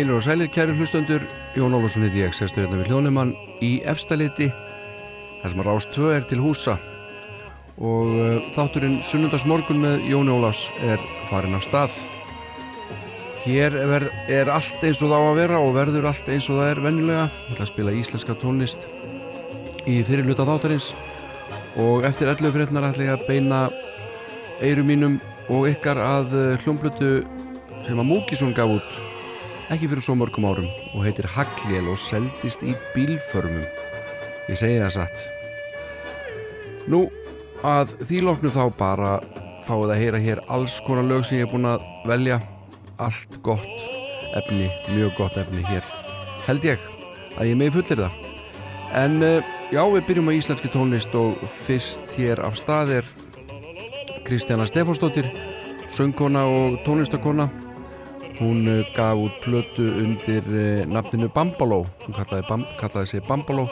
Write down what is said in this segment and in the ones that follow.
Heilur og sælir kæri hlustendur, Jón Ólafsson heiti ég, sestur hérna við hljónumann í efstaleiti, þar sem að rást tvö er til húsa og uh, þátturinn Sunnundagsmorgun með Jón Ólafs er farin af stað. Hér er, er allt eins og það á að vera og verður allt eins og það er vennilega. Ég ætla að spila íslenska tónlist í fyrirluta þáttarins og eftir 11 frétnar ætla ég að beina eirum mínum og ykkar að uh, hljómblutu sem að Múkisson gaf út ekki fyrir svo mörgum árum og heitir Haglél og seldist í bílförmum. Ég segi það satt. Nú að því loknu þá bara fáið að heyra hér alls konar lög sem ég er búin að velja. Allt gott efni, mjög gott efni hér held ég að ég megi fullir það. En uh, já við byrjum á íslenski tónlist og fyrst hér af stað er Kristjana Stefánsdóttir söngkona og tónlistakona Hún eh, gaf út plötu undir eh, nafninu Bambaló, hún kallaði, bam, kallaði sig Bambaló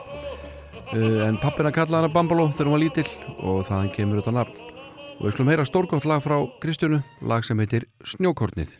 eh, en pappina kallaði hana Bambaló þegar hún var lítill og þaðan kemur þetta nafn. Og við skulum heyra stórgótt lag frá Kristjánu, lag sem heitir Snjókornið.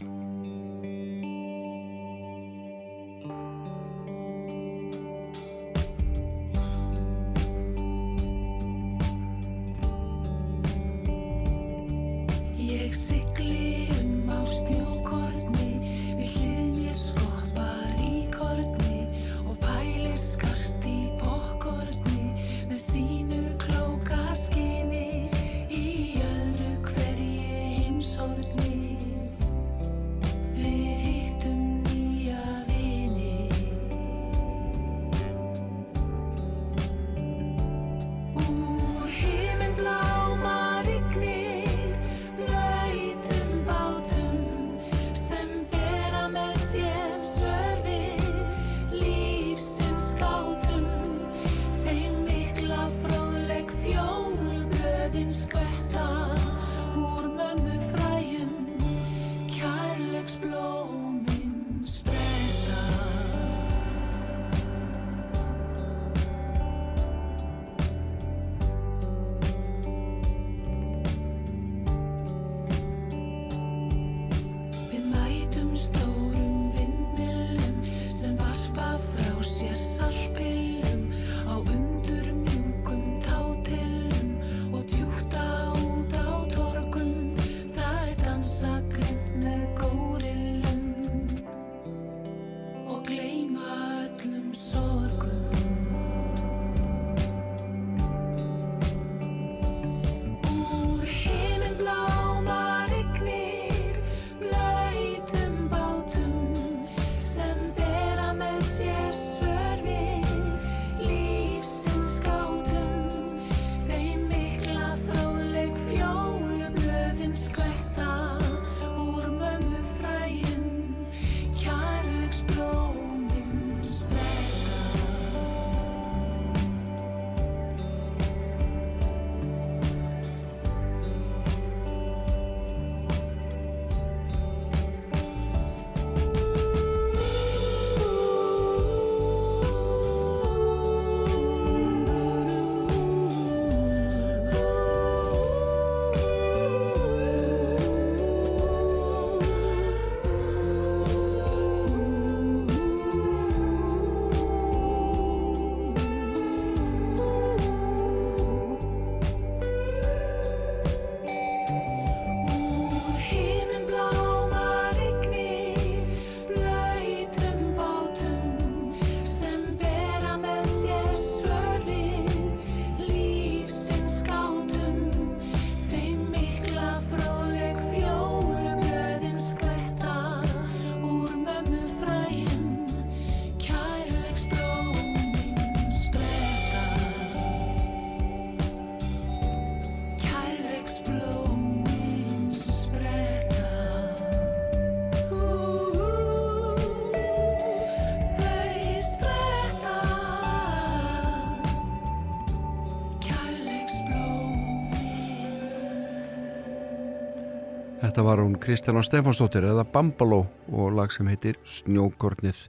Þetta var hún Kristján Stefansdóttir eða Bambaló og lag sem heitir Snjókornið.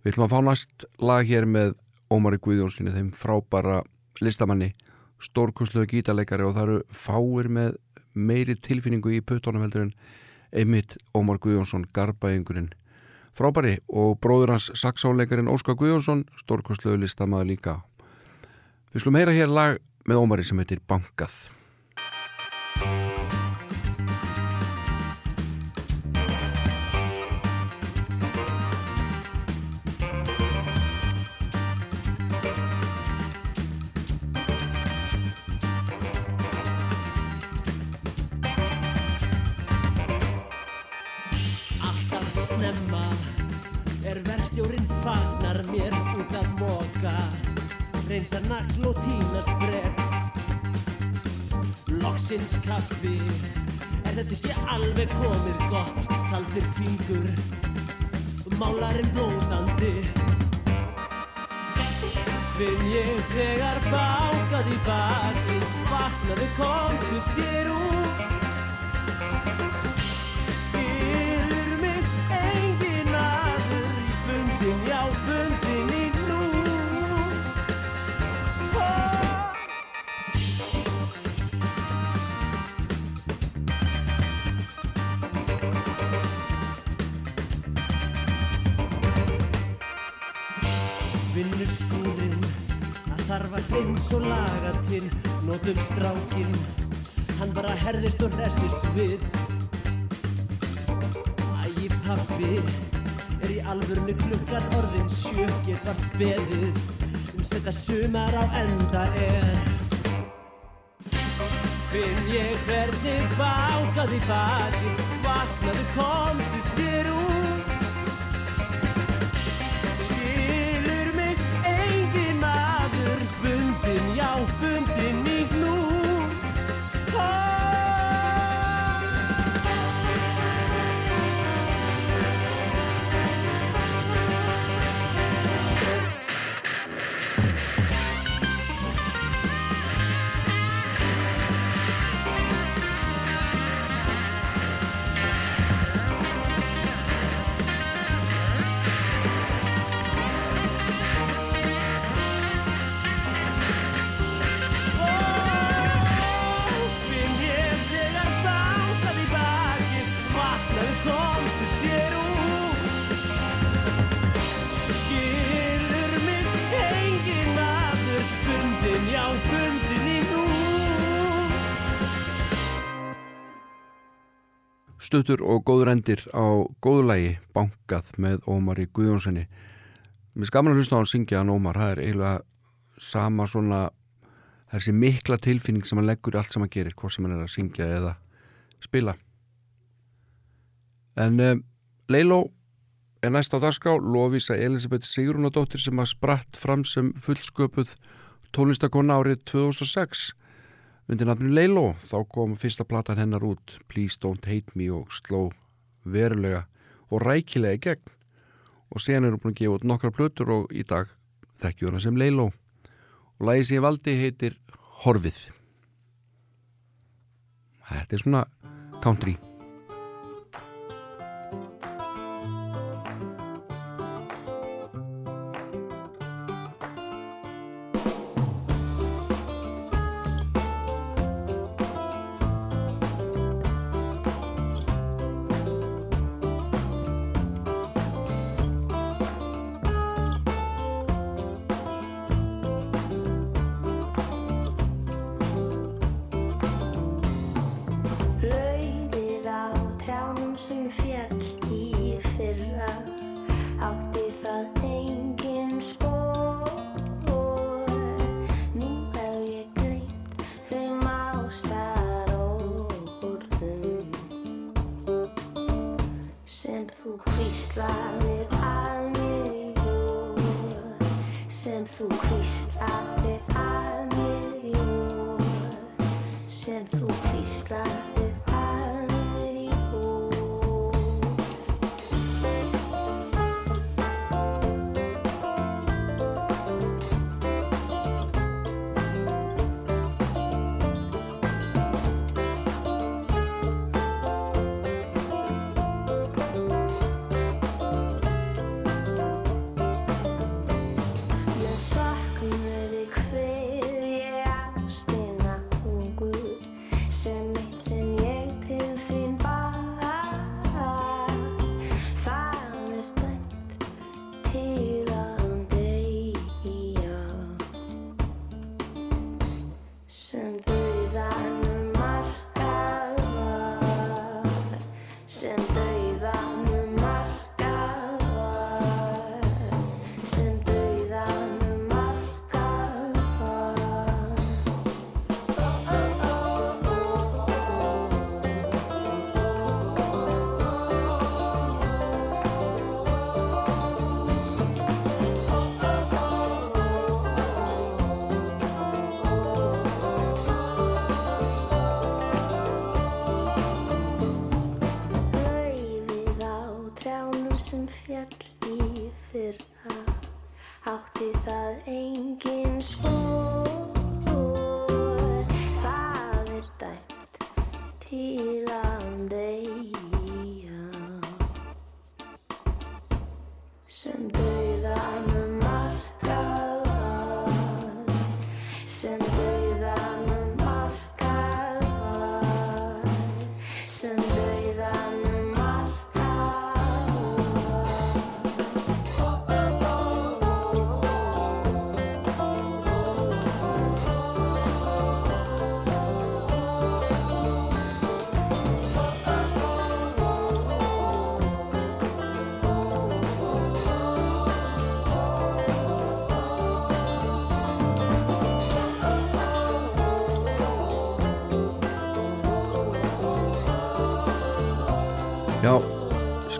Við ætlum að fá næst lag hér með Ómari Guðjónssoni, þeim frábara listamanni, stórkursluðu gítarleikari og það eru fáir með meiri tilfinningu í puttónum heldur en einmitt Ómar Guðjónsson, garbaengurinn, frábæri og bróður hans saxáleikarin Óskar Guðjónsson stórkostlegu listamaður líka. Við slum heyra hér lag með Ómari sem heitir Bankað reynsa nagl og tína spreg Loksins kaffi Er þetta ekki alveg komið gott? Kaldir fingur Málarinn blóðandi. Finn ég þegar bákað í baki Vaknaði komðu þér út eins og lagatinn Nótum strákinn. Hann bara herðist og hressist við. Ægi pappi Er í alvörnu klukkan orðin sjö Get vart beðið Um þetta sumar á enda er. Finn ég hvernig bákaði baki Vaknaði komdu þér stuttur og góður endir á góðlægi bankað með Ómar í Guðjónssoni mér skaman að hlusta á hann syngja hann Ómar, það er eiginlega sama svona þessi mikla tilfinning sem hann leggur allt sem hann gerir hvort sem hann er að syngja eða spila. En um, Leiló er næst á dagská Lofísa Elisabeth Sigrunadóttir sem að spratt fram sem fullsköpuð tónlistakonna árið 2006 Undir nafnum Leilo þá kom fyrsta platan hennar út Please Don't Hate Me og sló verulega og rækilega í gegn. Og sen er hún búin að gefa út nokkra plötur og í dag þekkjur hana sem Leilo og lagi sem ég valdi heitir Horfið. Þetta er svona country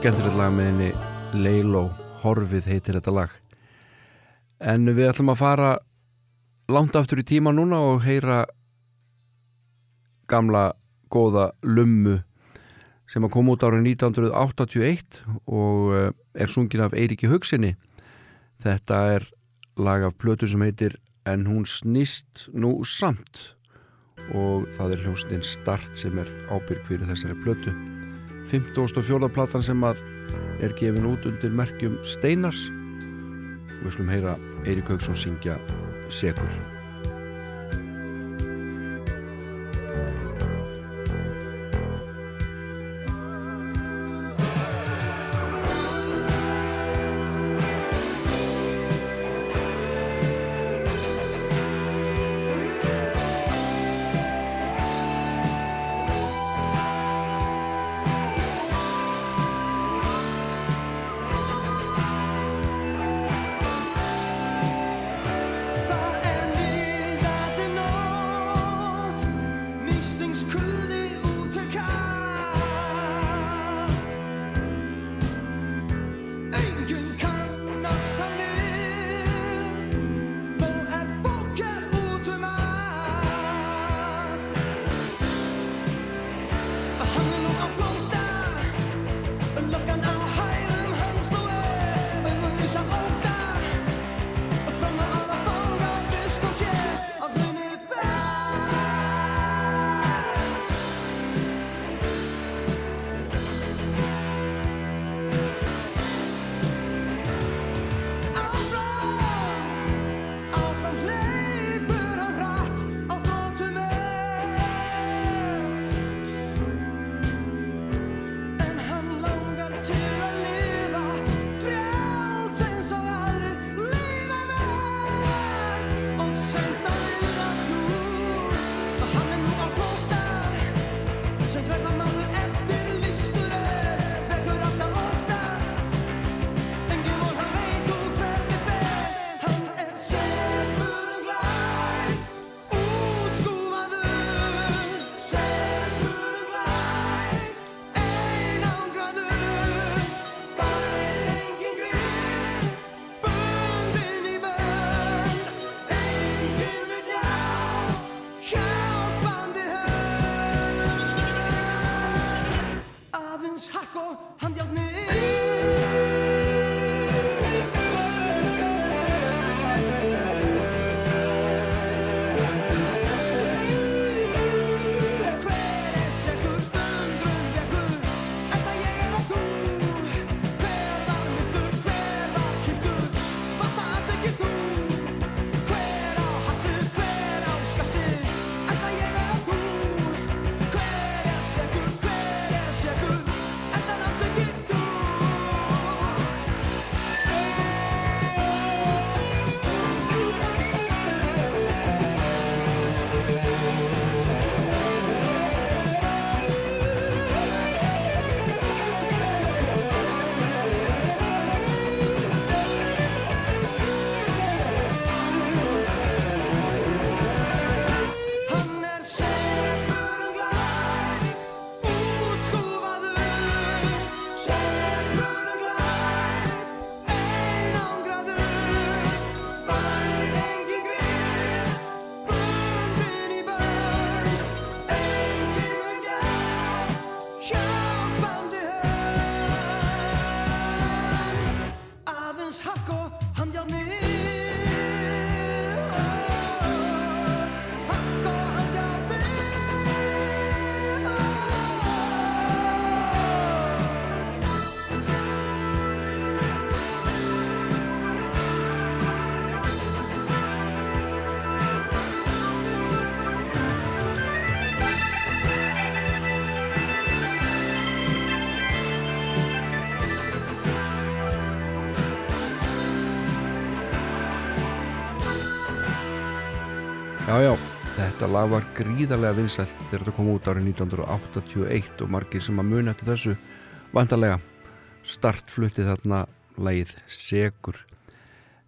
skemmtilegt lag með henni Leilo, Horfið heitir þetta lag. En við ætlum að fara langt aftur í tíma núna og heyra gamla góða lummu sem að koma út árið 1981 og eh, er sungin af Eiríki Hugsinni. Þetta er lag af plötu sem heitir En hún snýst nú samt og það er hljóstinn Start sem er ábyrg fyrir þessari plötu 54. platan sem að er gefin út undir merkjum Steinars og við slum heyra Eirik Haugsson syngja Sekur Já, já, þetta lag var gríðarlega vinsælt þegar þetta kom út árið 1981 og margir sem að muni eftir þessu vantarlega startflutti þarna lagið Segur.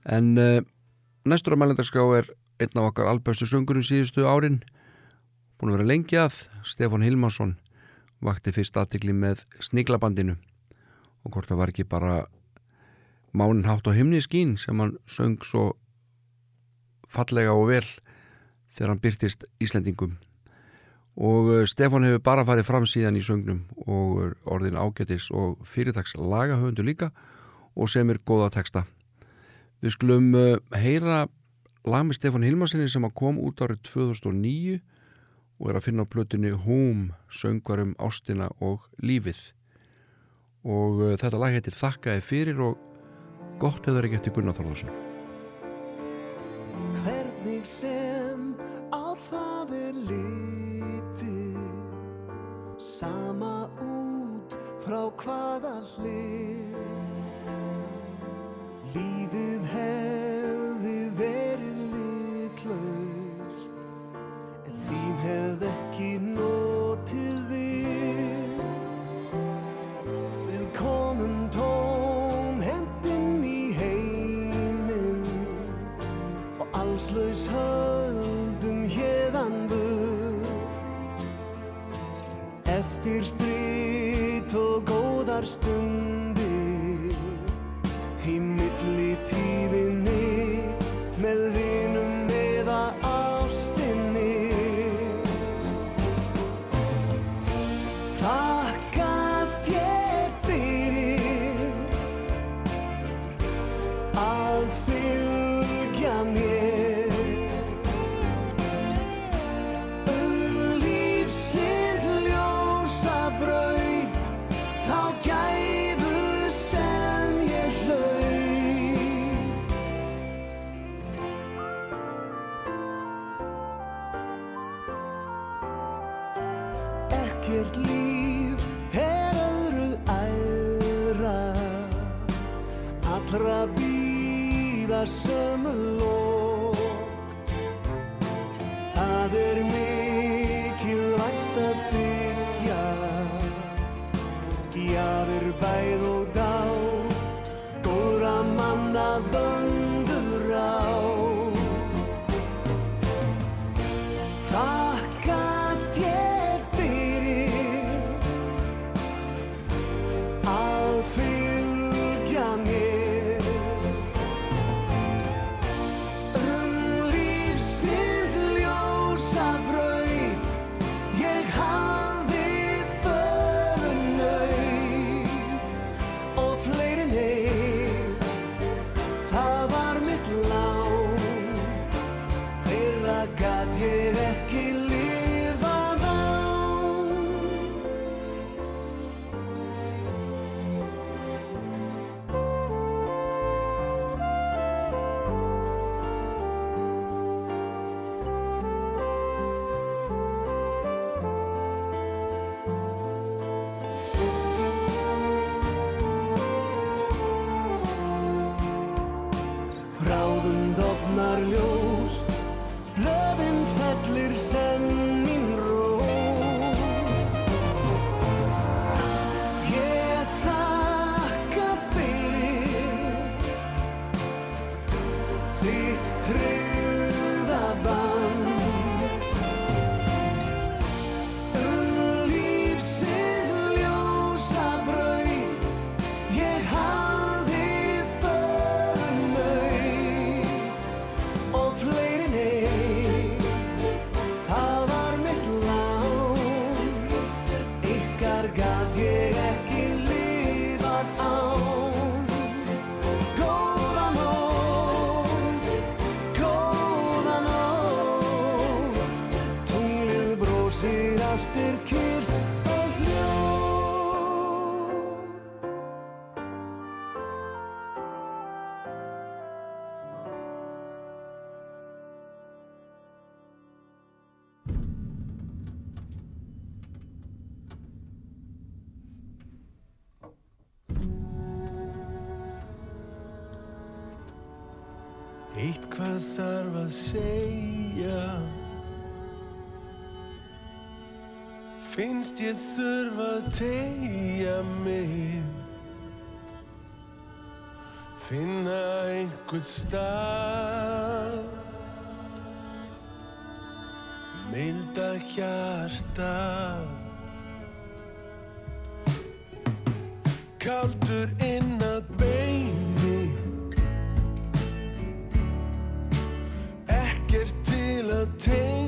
En uh, næstur á mælendarská er einn af okkar albæstu söngurum síðustu árin, búin að vera lengi að, Stefan Hilmarsson vakti fyrst aðtikli með Sniglabandinu. Og hvort það var ekki bara Mánin hátt á himni skín sem hann söng svo fallega og vel þegar hann byrtist Íslendingum. Og eh, Stefan hefur bara farið fram síðan í söngnum og orðin ágætis og fyrirtags lagahöfundu líka og sem er góða texta. Við skulum eh, heyra lag með Stefan Hilmarsinni sem kom út árið 2009 og er að finna á plötunni Húm, söngvarum ástina og lífið. Og eh, þetta lag heitir Þakkaði fyrir og gott hefur ekki eftir Gunnar Þorðarsson Hvernig sem hvaða hlið. Lífið hefði verið litlaust en þín hefði ekki notið við. Við komum tóm hendinn í heiminn og allslaus höfð hérðan burt. Eftir og understood allt er Finnst ég þurfa að tegja mig. Finna einhvern stað. Milda hjarta. Kaldur inn að beini. Ekkert til að tengja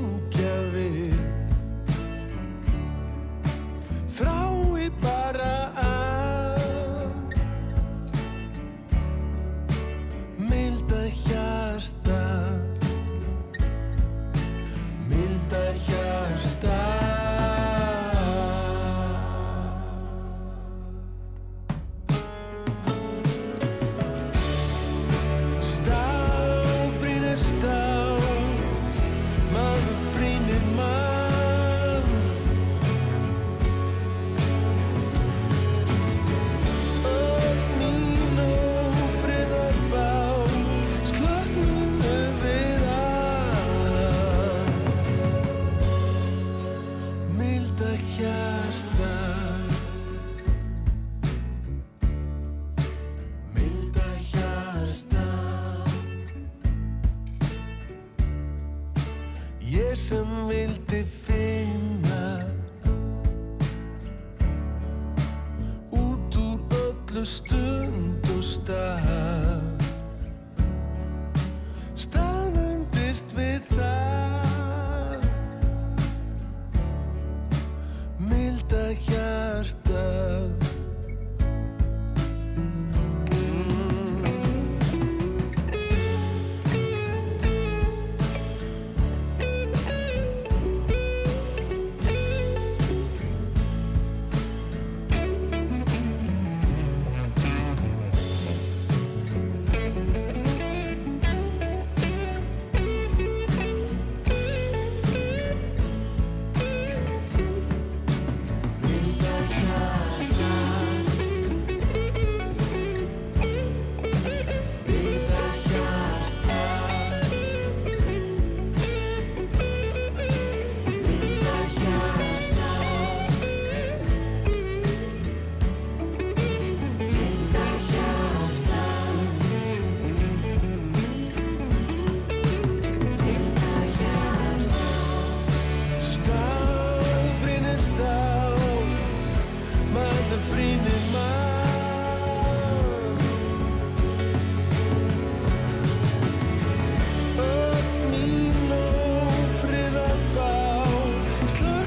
Just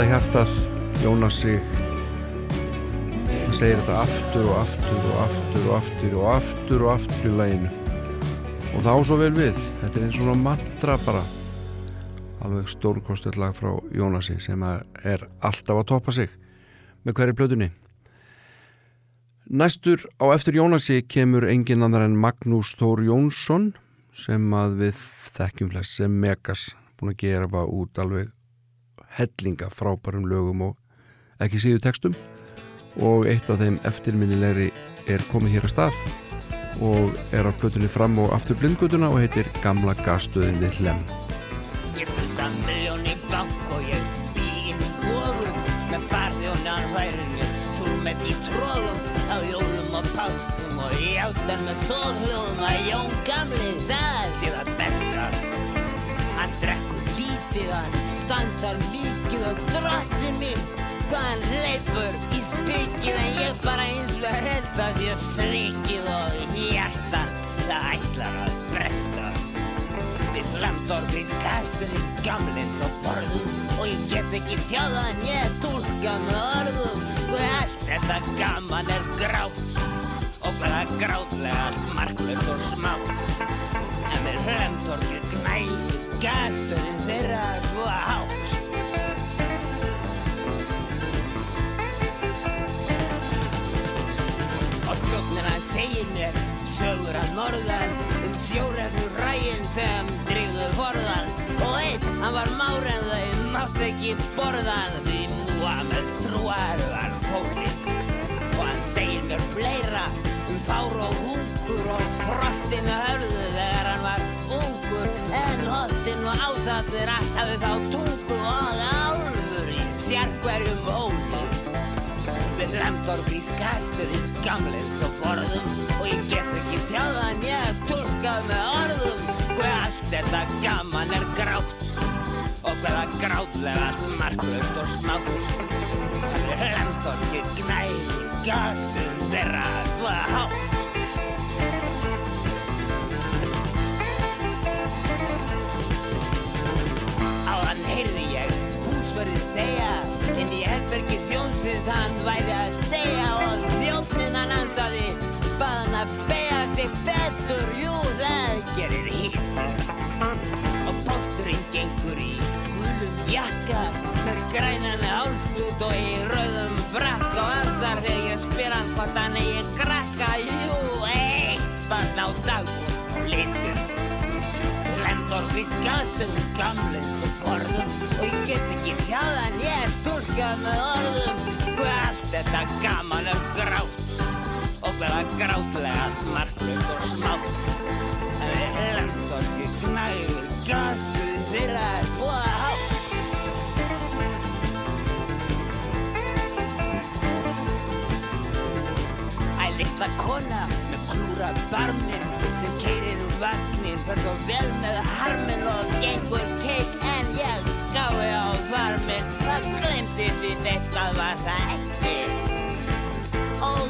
Milda hjartað, Jónas sig. Hann segir þetta aftur og aftur og aftur og aftur og aftur og aftur í læginu og þá svo vel við. Þetta er eins og mantra bara. Alveg stórkostið lag frá Jónasi sem er alltaf að toppa sig. Með hverju plötunni. Næstur á eftir Jónasi kemur engin annar en Magnús Þór Jónsson sem að við þekkjum flest sem Megas. Búin að gera út alveg hellinga frábærum lögum og ekki síðu textum. Og eitt af þeim eftirminnilegri er komið hér á stað og er á plötunni fram og aftur blindgötuna og heitir Gamla gasstöðin við Hlem Ég skulda miljón í bank og ég bý inn í vógum með barði allt í tróðum á jólum og páskum og játar með sóðhljóðum að Jón gamli það sé það besta. Hann drekkur lítið, hann dansar mikið og drottir mér hvað hann hleypur í spikið en ég bara eins og held að sé svikið og hjartans það ætlar að bresta. Við flamdorfis kastunni gamlis og borðum og ég get ekki tjáða en ég tólka með orðum hvað allt þetta gaman er grátt og hvaða grátlega allt marklaust og smátt. En við flamdorfis gnæði kastunni þeirra svo hátt. Og tjóknina þegin mér sögur að norðan um sjórefnur rægin sem drigðu forðan og einn, hann var már en þau mátt ekki borðan því múa með strúar var fólið og hann segir mér fleira um fár og hungur og frostinu hörðu þegar hann var ungur. En hotin og ásattur allt hafði þá tungu og álfur í sérkverjum hóli Við lemdorfís kastuðum gamleins og forðum. Og ég get ekki tjáðan ég hef tólkað með orðum. Hvað allt þetta gaman er grátt. Og hvaða grátlega allt marklaust og smátt. Lemdorfið gnæði kastuðum þeirra svo hátt heyrði ég húsverðið segja inn í herbergi þjónsins hann væri að deyja og þjónnin hann ansaði bað hann að beigja sig betur, jú það gerir hitt. Og pósturinn gengur í gulum jakka með grænan hálsklut og í rauðum frakk og ansar þegar ég spyr hann hvort hann eigi krakka, jú, eitt barn á litur Lendorfis gastum gamleins og forðum og ég get ekki tjáðan ég er tólkað með orðum. Hvað allt þetta gaman er grátt og hvaða grátlega allt marklaust og smátt? En við Lendorfi knægur gastuð þeirra svo hátt. Æ, litla kona með klúra barminn sem keirir úr vagnin fer svo vel með harminn og gengur keik en ég gái á varminn. Það glemtist víst eitthvað var það ekki.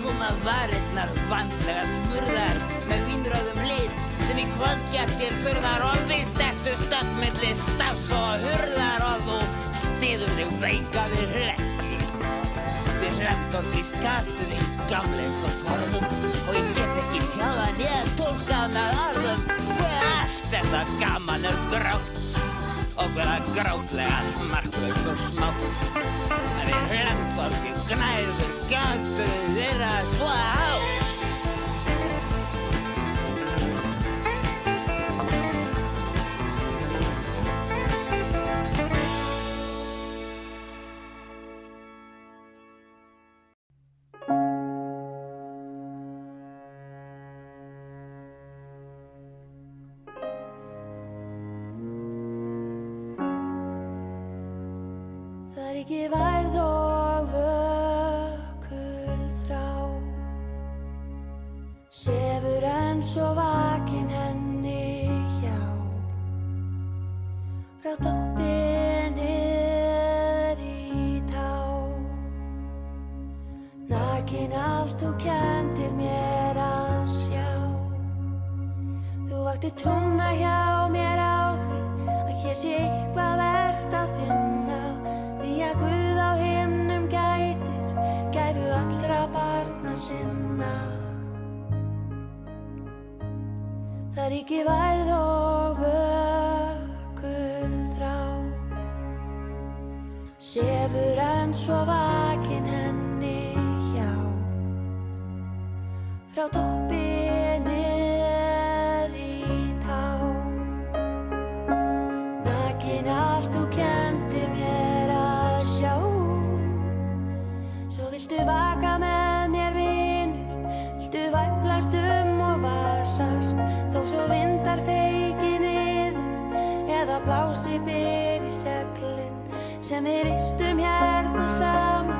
Þú með varirnar vandlega smurðar með vínröðum lit sem í kvöldgættir þurðar og víst ertu stönd milli stafs og hurðar. Og þú stiður þig veika við hlekki Við hlendorfis kastuði gamleins og forðum og ég get ekki tjáðan ég tólkað með orðum. Hvað allt þetta gaman er grátt og hvaða grátlega allt marklaust og smátt? En við hlendorfis gnæður kastuði þeirra svo hátt Vakti trúna hjá mér á því að hér sé eitthvað verðt að finna. Því að Guð á himnum gætir gæfu allra barna sinna. Það er ekki værð og vökul þrá. Sefur enn svo vakin henni hjá. Frá toppi Sem við ristum hérna saman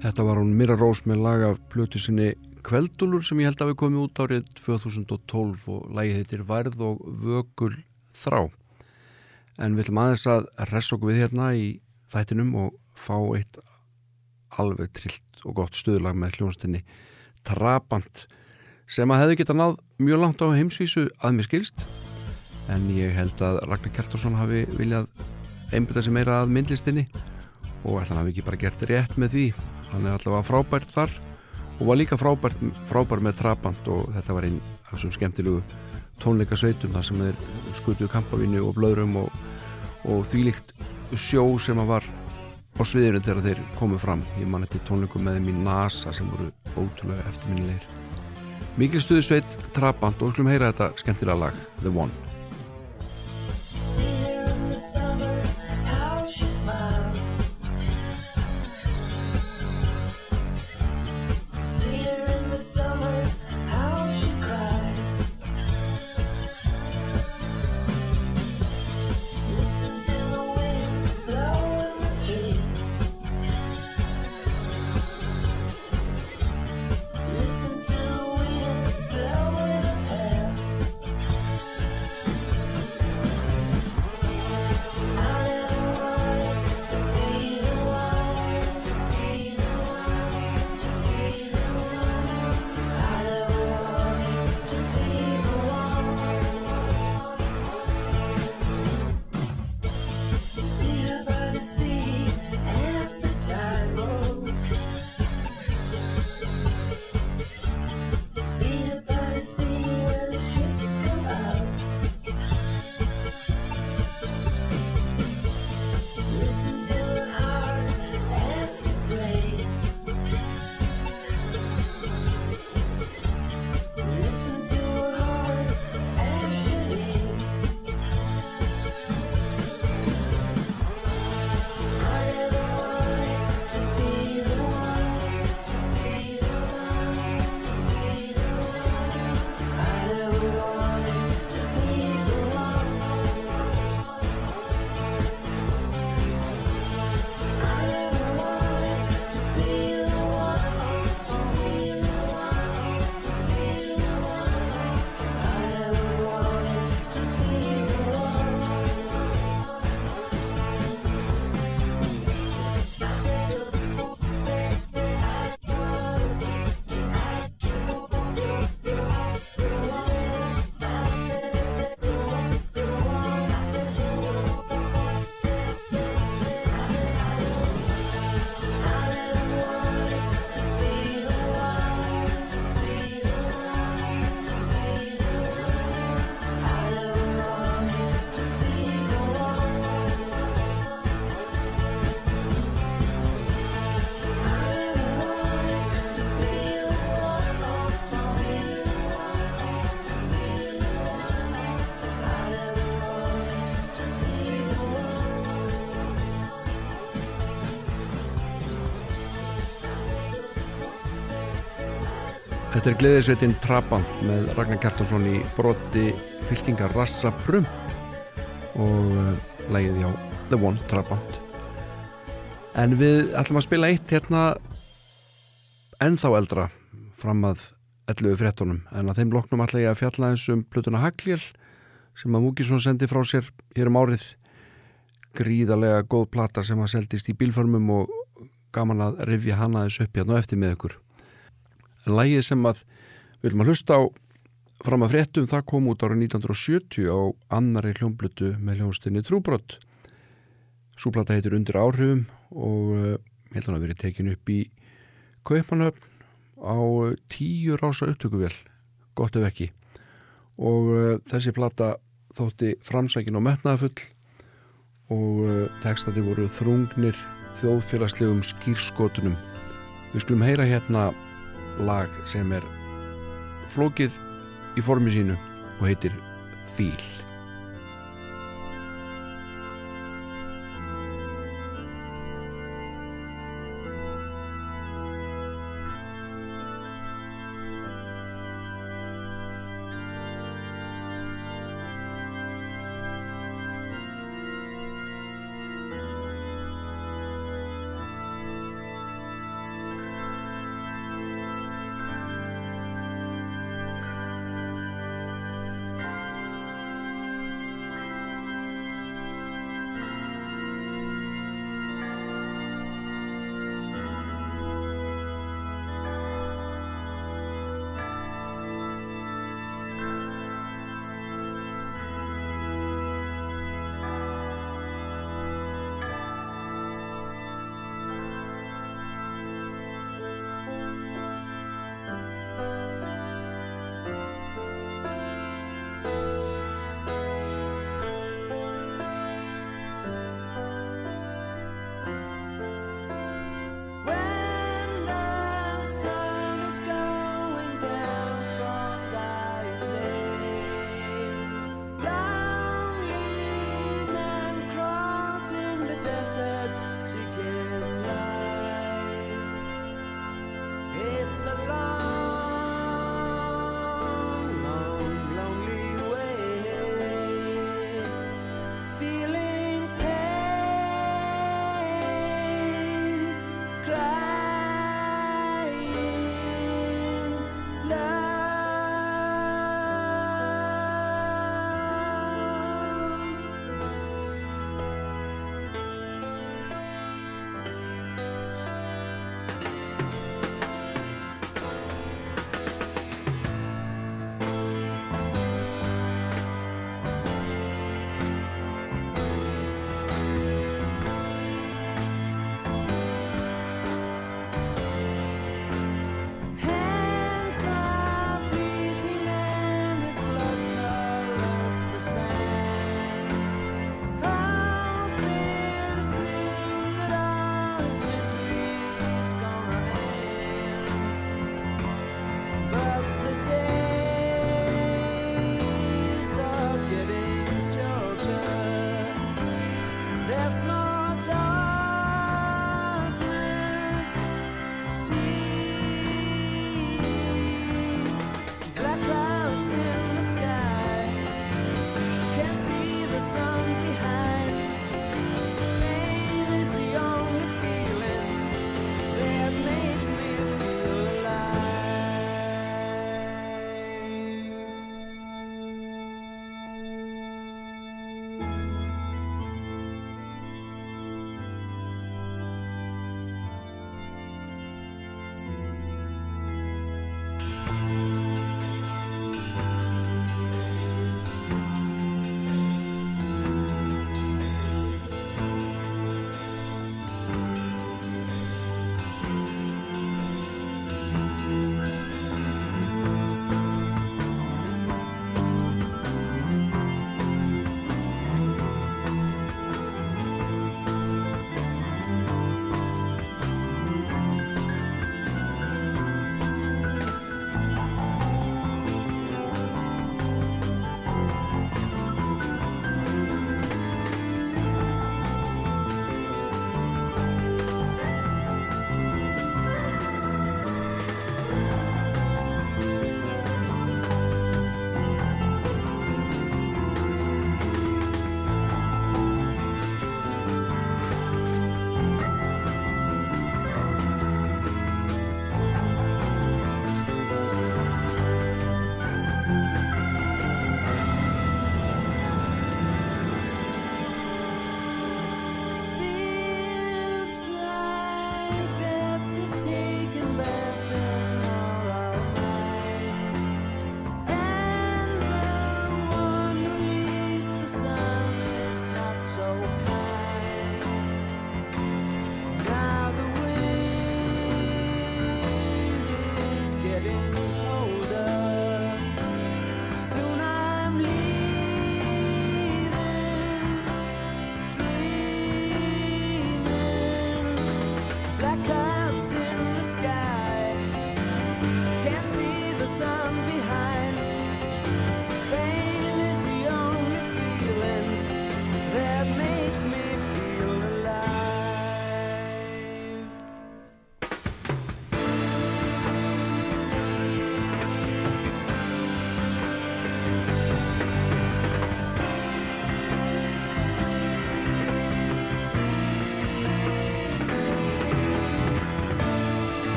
Þetta var hún Mira Rós með lag af plötu sinni Kveldúlur sem ég held að við komum út árið 2012 og lagið heitir Værð og Vökul Þrá. En við ætlum aðeins að ressa okkur við hérna í þættinum og fá eitt alveg trillt og gott stuðlag með hljónstinni Trabant sem að hefði geta náð mjög langt á heimsvísu að mér skilst en ég held að Ragnar Kjartarsson hafi viljað einbytta sig meira að myndlistinni og ætla hann hafi ekki bara gert rétt með því hann er allavega frábært þar og var líka frábært, frábært með Trabant og þetta var einn af þessum skemmtilegu tónleikasveitum þar sem þeir skutuðu kampavínu og blöðrum og, og þvílíkt sjó sem að var á sviðinu þegar þeir komu fram. Ég man eftir tónleikum með þeim í NASA sem voru ótrúlega eftirminnilegir. Mikil stuðu sveit Trabant og skulum heyra þetta skemmtilega lag The One Þetta er gleðisveitin Trabant með Ragnar Kjartansson í broti fylkingar Rassa Prump og uh, lægið hjá The One Trabant. En við ætlum að spila eitt hérna ennþá eldra fram að 11 frettunum en að þeim loknum ætla ég að fjalla eins um plötuna Hagljel sem að Múkisson sendi frá sér hér um árið. Gríðarlega góð plata sem að seldist í bílförmum og gaman að rifja hana þessu upp hérna eftir með ykkur lægið sem að við viljum að hlusta á fram að fréttum það kom út ára 1970 á annari hljómblutu með hljónstinni Trúbrott Súplata heitir Undir áhrifum og uh, held hann að verið tekin upp í Kaupanöfn á uh, tíu rása upptökuvel gott ef ekki. Og uh, þessi plata þótti framsækin og metnaðafull og textati voru þrungnir þjóðfélagslegum skýrskotunum við skulum heyra hérna lag sem er flókið í formi sínu og heitir Fíl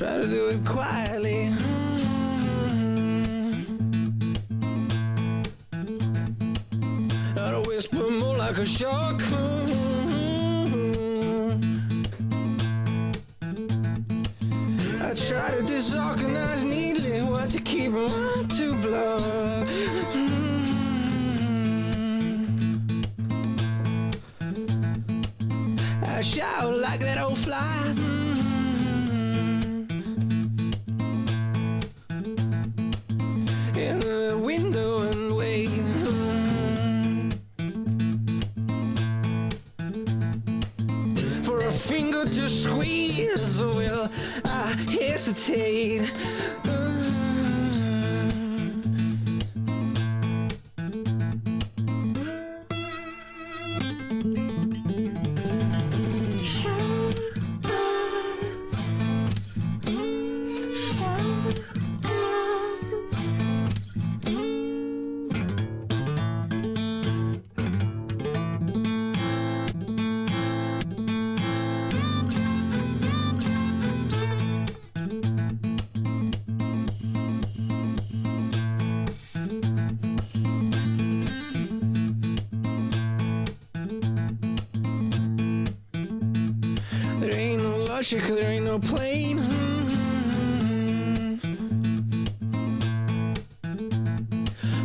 try to do it quietly. No logic, there ain't no plane. Hmm.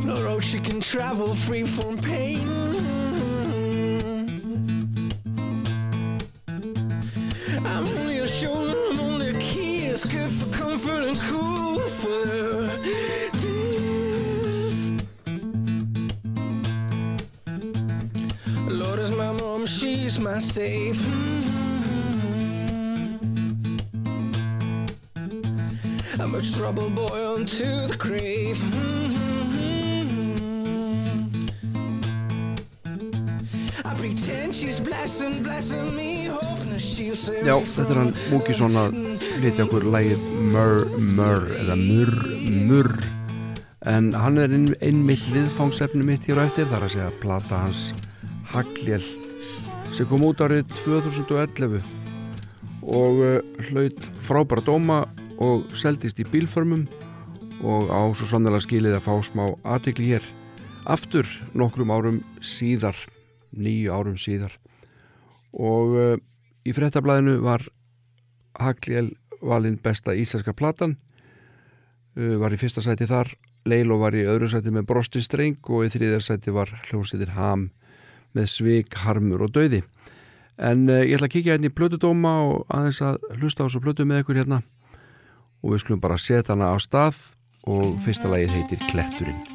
No road she can travel free from pain. I'm Já, þetta er hann Múkisson að flytja okkur lægið Murr, Murr eða Murr, Murr en hann er ein, einmitt viðfangsefni mitt hér á eftir þar að segja plata hans Hagljel sem kom út árið 2011 og uh, hlaut frábæra dóma og seldist í bílförmum og á svo sannlega skilið að fá smá aðtekli hér aftur nokkrum árum síðar nýju árum síðar. Og uh, í frettablaðinu var Hagljel valinn besta íslenska platan uh, var í fyrsta sæti þar Leilo var í öðru sæti með Brosti Streng og í þriðja sæti var hljómsveitir Ham með Svig, Harmur og Dauði. En uh, ég ætla að kíkja hérna í plötudóma og aðeins að hlusta á þessu plötu með ykkur hérna. Og við skulum bara setja hana á stað og fyrsta lagið heitir Kletturinn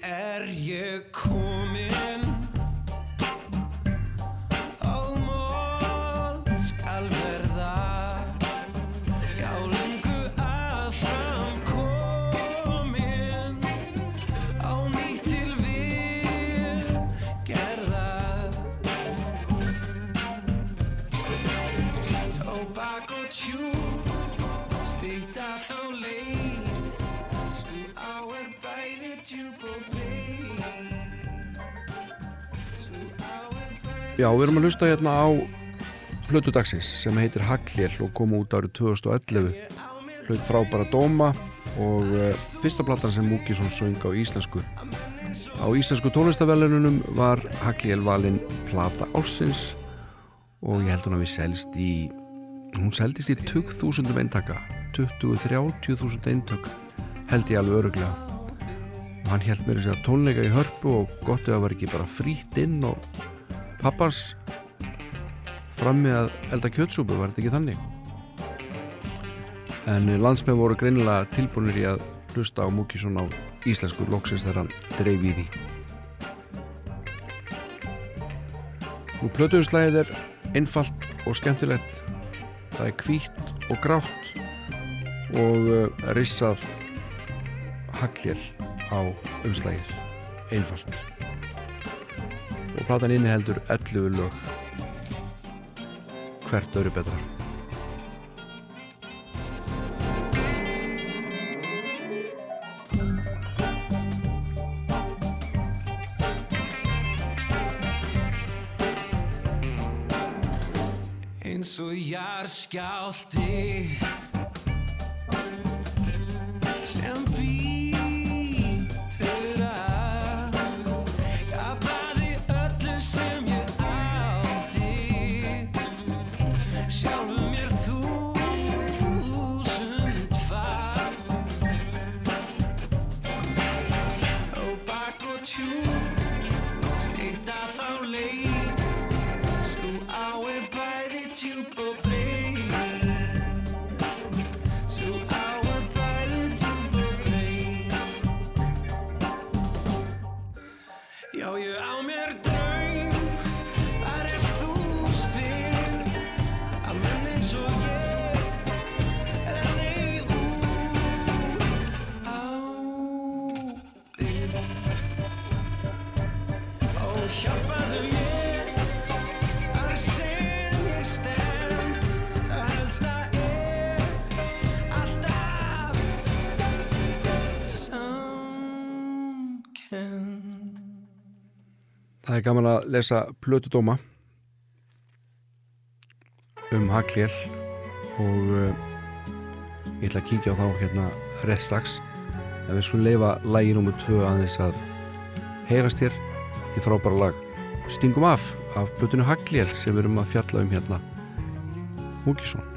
er ég komin Já, við erum að hlusta hérna á plötu dagsins sem heitir Hagljel og kom út árið 2011 hlaut frábæra dóma og uh, fyrsta platan sem Múkisson söng á íslensku. Á íslensku tónlistavelununum var Hagljel valinn plata ársins og ég held hún að við selst í hún seldist í 20.000 eintaka 20-30.000 eintök held ég alveg öruglega og hann held mér að tónleika í hörpu og gott ef það var ekki bara frýtt inn og pappans frammi að elda kjötsúpu var þetta ekki þannig? En landsmenn voru greinilega tilbúinir í að hlusta á Múkisson á íslensku loksins þegar hann dreif í því. Nú plötuðslæðið er einfalt og skemmtilegt. Það er hvítt og grátt og uh, rissað hagljel á umslægið einfalt og platan inni heldur 11 lög. Hvert öru betra. Eins og jarðskjálti er gaman að lesa plötudóma um Hagljel og uh, ég ætla að kíkja á þá hérna rétt strax. En við skulum leifa lægi nr. 2 aðeins að heyrast hér í frábæra lag. Stingum af af plötunu Hagljel sem við erum að fjalla um hérna. Múkisson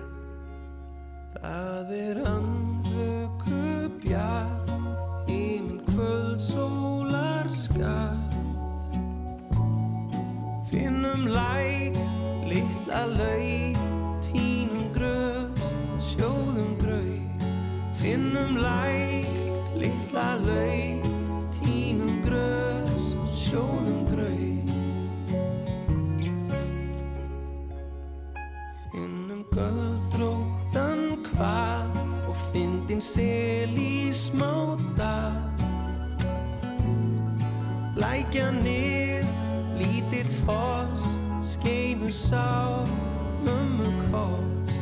sel í smáta. Lækja nið, lítill foss, skeinu sá, mömmu koss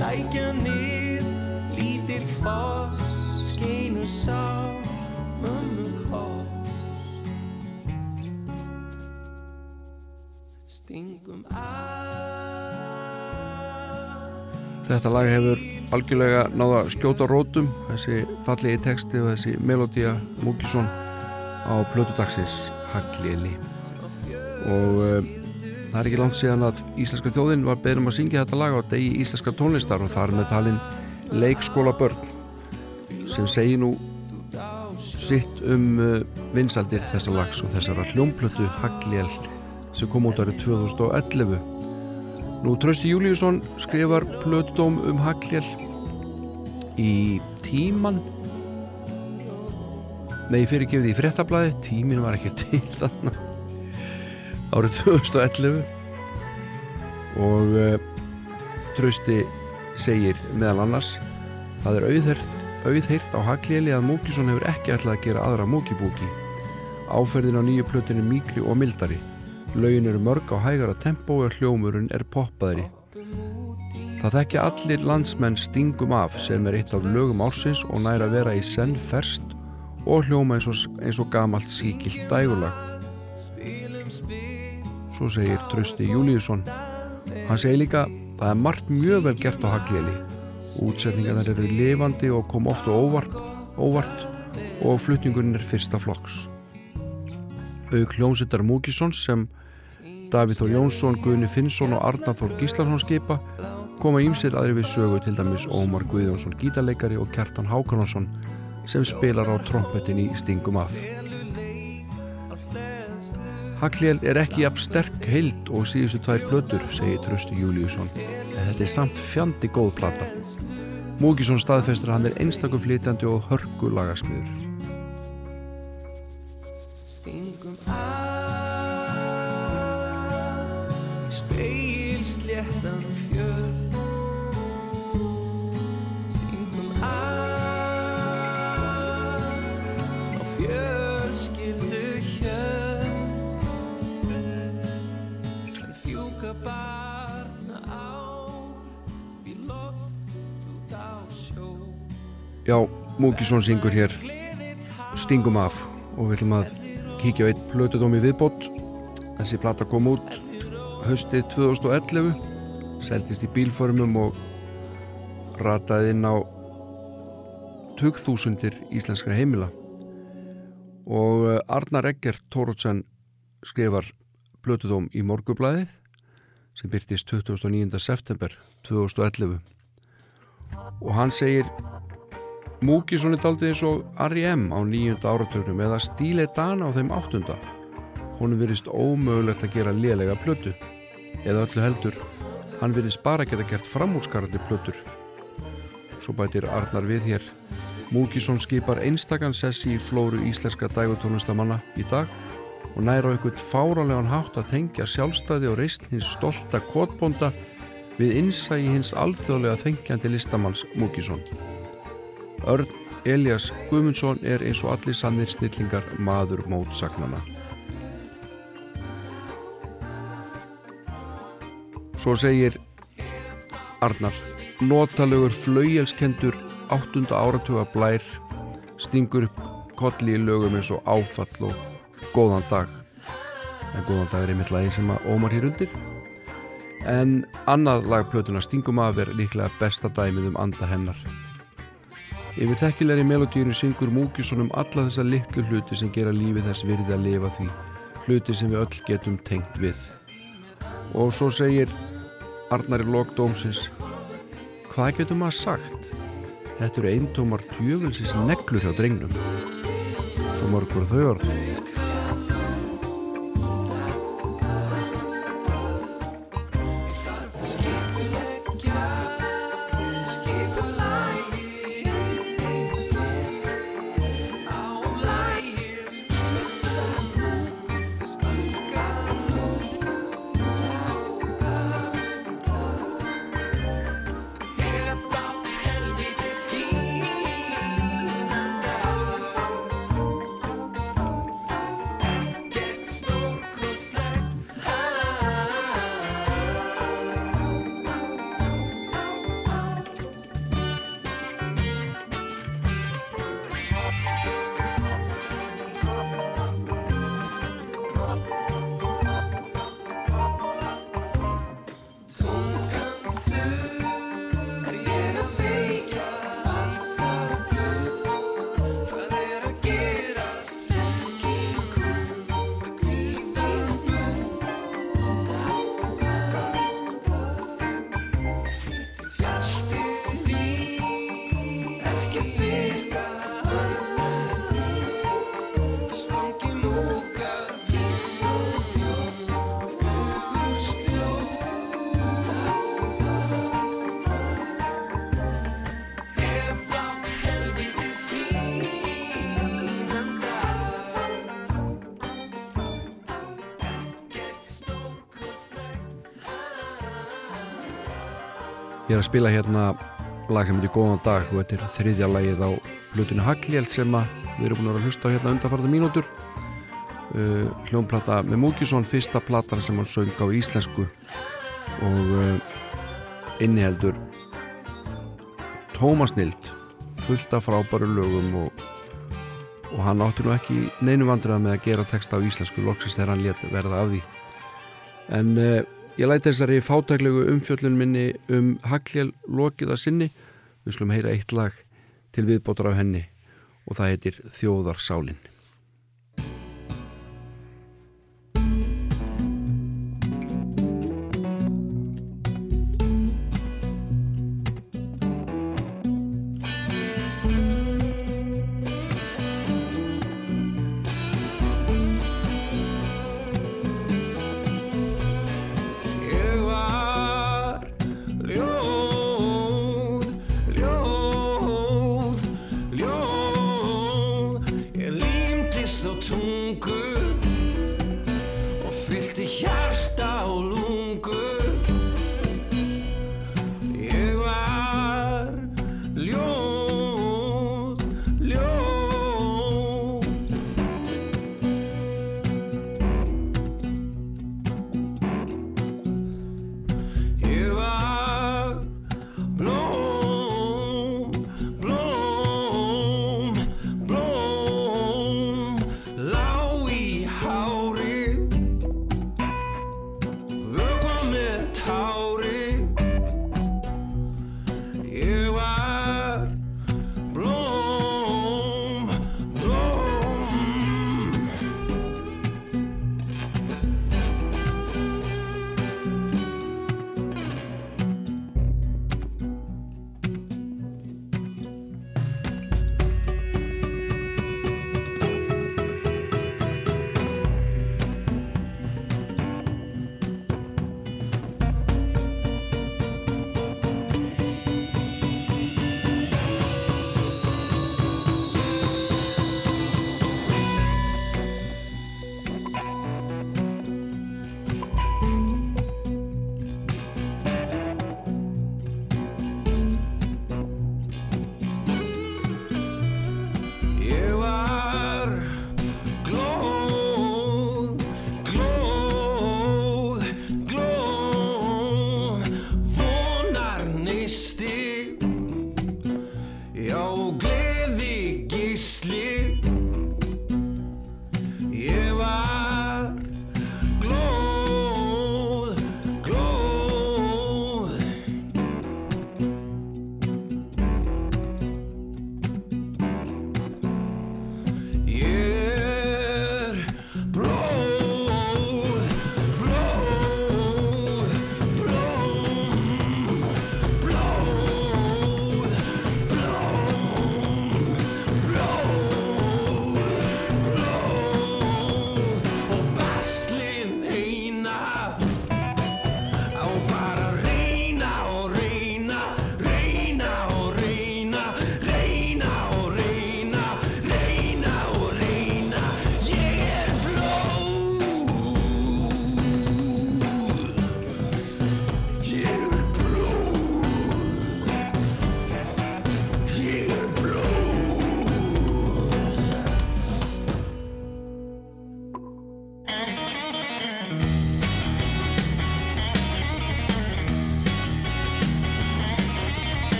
Lækja nið, lítill foss, skeinu sá, mömmu koss Stingum að Þetta lag hefur algjörlega náða skjóta rótum. Þessi fallegi texti og þessi melodía Múkisson á plötudagsins Hagljeli og uh, það er ekki langt síðan að Íslenska þjóðin var beðnum að syngja þetta lag á degi íslenska tónlistar og þar með talin leikskóla börn sem segir nú sitt um uh, vinsaldir þessa lags og þessara hljómplötu Hagljel sem kom út árið 2011 Nú Trausti Júliusson skrifar plötudóm um Hagljel í tíman Nei, fyrir gefið í fréttablaði tímin var ekki til þannig árið 2011 og uh, Trausti segir meðal annars það er auðhert, auðheirt á Hagljeli að Múkisson hefur ekki ætlað að gera aðra Múkibúki áferðin á nýju plötinu mýkri og mildari Laugin eru mörg á hægara tempó og hljómurinn er poppaðri. Það þekkja allir landsmenn stingum af sem er eitt af lögum ársins og næra að vera í senn ferst og hljóma eins og, eins og gamalt síkilt dægulag. Svo segir Trausti Júliusson. Hann segir líka það er margt mjög vel gert á Hagljeli. Útsetningarnar eru lifandi og kom ofta óvart, óvart og flutningurinn er fyrsta flokks. Auk hljómsittar Múkisson sem Davíð Þór Jónsson, Guðni Finnsson og Arnar Þór Gíslason skipa koma ímsir aðri við sögu til dæmis Ómar Guðjónsson gítarleikari og Kjartan Hákonarsson sem spilar á trompetin í Stingum af. Haglél er ekki jafn sterk heild og síðustu tvær blötur, segir Tröstu Júliusson, en þetta er samt fjandi góð plata. Múkisson staðfestur að hann er einstakum flytjandi og hörgu lagasmiður. Já, Múkisson syngur hér Stingum af og við ætlum að kíkja á eitt plötudómi viðbót. Þessi plata kom út haustið 2011, seldist í bílformum og rataði inn á 2000 íslenskra heimila. Og eh, Arnar Egger Tórótsen skrifar plötudóm í morgublaðið sem byrtist 29. september 2011 og hann segir Múkisson er daldið eins og R.E.M. á nýjunda áratögnum eða Stíle Dana á þeim áttunda. Honum virðist ómögulegt að gera lélega plötu. Eða öllu heldur, hann virðist bara geta gert framúrskarandi plötur. Svo bætir Arnar við hér. Múkisson skipar einstakann sessi í flóru íslenska dægutónlistamanna í dag og næra einhvern fáralegan hátt að tengja sjálfstæði og reist hins stolta kotbonda við innsægi hins alþjóðlega þengjandi listamanns Múkisson. Örn Elias Guðmundsson er eins og allir sannir snillingar maður mótsagnana. Svo segir Arnar Notalugur flauelskendur áttunda áratuga blær stingur upp kolli í lögum eins og áfall og góðan dag. En góðan dag er einmitt lagi sem að ómar hér undir. En annað lagplötuna Stingum af er líklega besta dæmið um anda hennar Yfir þekkilegri melodíinu syngur Múkisson um alla þessa litlu hluti sem gera lífið þess virði að lifa því. Hluti sem við öll getum tengt við. Og svo segir Arnari Lókdómsins hvað getur maður sagt? Þetta eru eintómar djöfelsins neglur hjá drengnum. Svo mörgur þau orð spila hérna lag sem heitir Góðan dag og þetta er þriðja lagið á hlutinu Hagljel sem við erum búin að hlusta á hérna undanfarða mínútur. Uh, hljónplata með Múkisson fyrsta platan sem hann söng á íslensku og uh, inniheldur tómasnild fullt af frábæru lögum og, og hann átti nú ekki neinu vandrða með að gera texta á íslensku loksist þegar hann let verða af því. En uh, Ég læti þessari fátæklegu umfjöllun minni um Hagljál lokið að sinni. Við slum heyra eitt lag til viðbótar af henni og það heitir Þjóðarsálinn.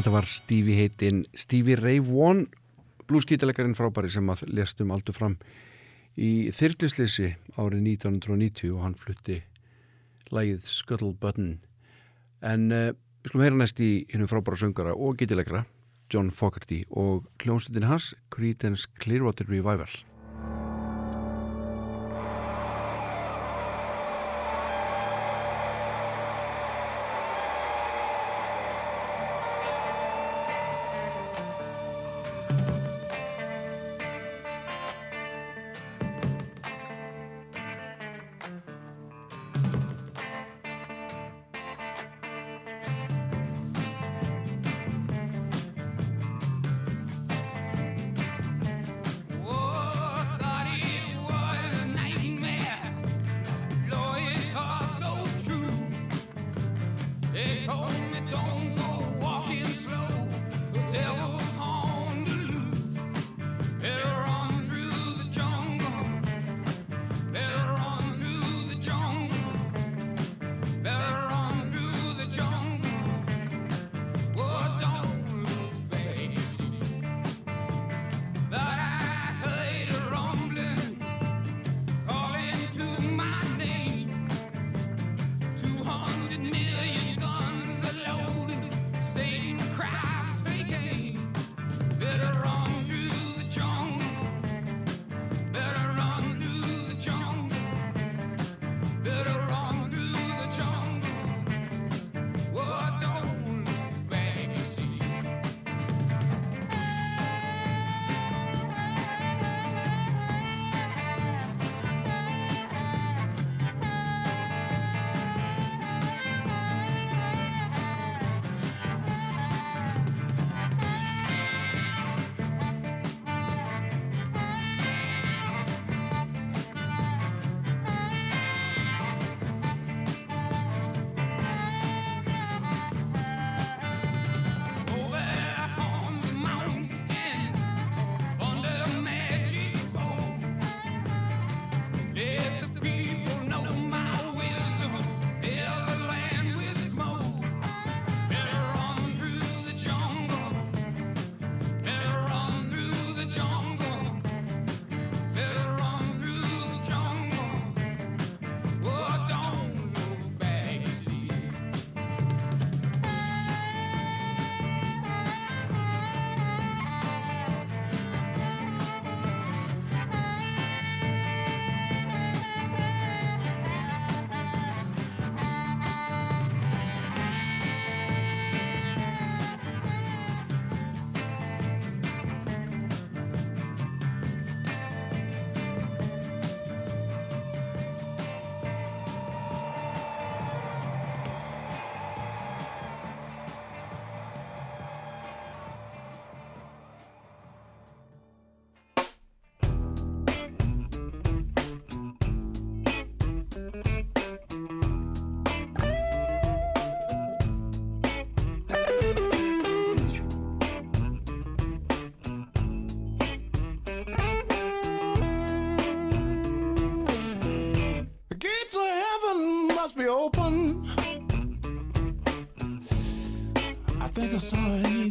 Þetta var Stevie heitinn Stevie Ray Vaughan blúskítalegarinn frábæri sem að lestum aldur fram í þyrlisleysi árið 1990 og hann flutti lægið Scuttle Button. En uh, við slum heyra næst í hennum frábæra söngara og gítilegra John Fogerty og hljómsveitin hans Creedence Clearwater Revival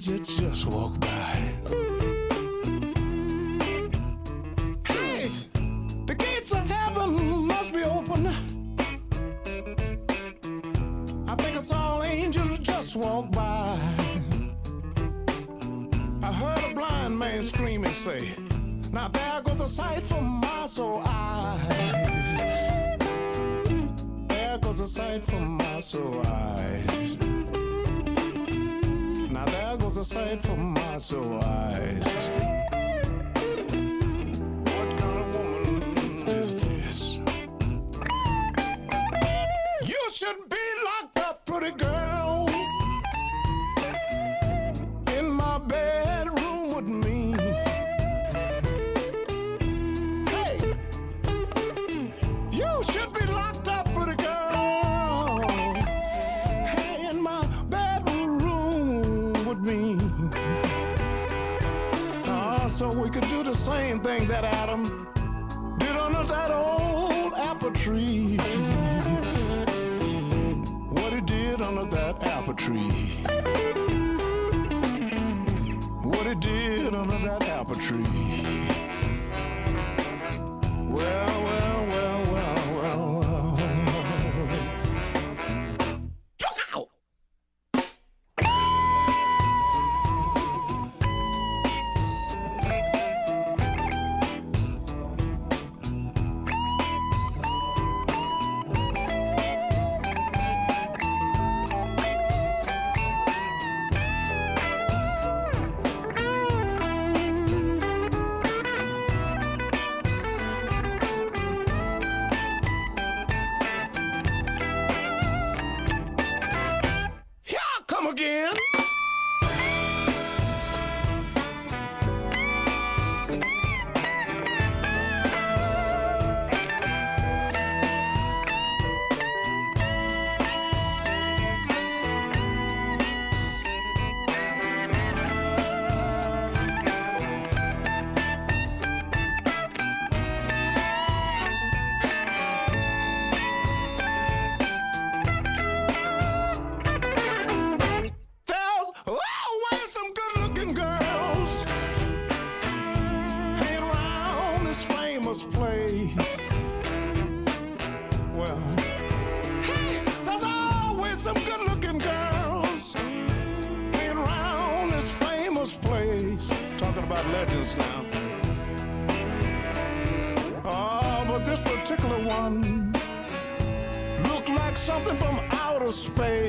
angel just walk by. Hey, the gates of heaven must be open. I think I saw an angel just walk by. I heard a blind man scream and say, Now there goes a sight for my soul eyes. There goes a sight for my soul eyes a sight for my sore eyes.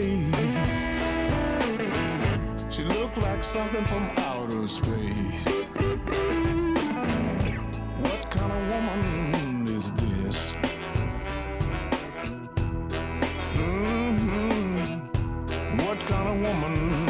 Space. She looked like something from outer space. What kind of woman is this? hmm What kind of woman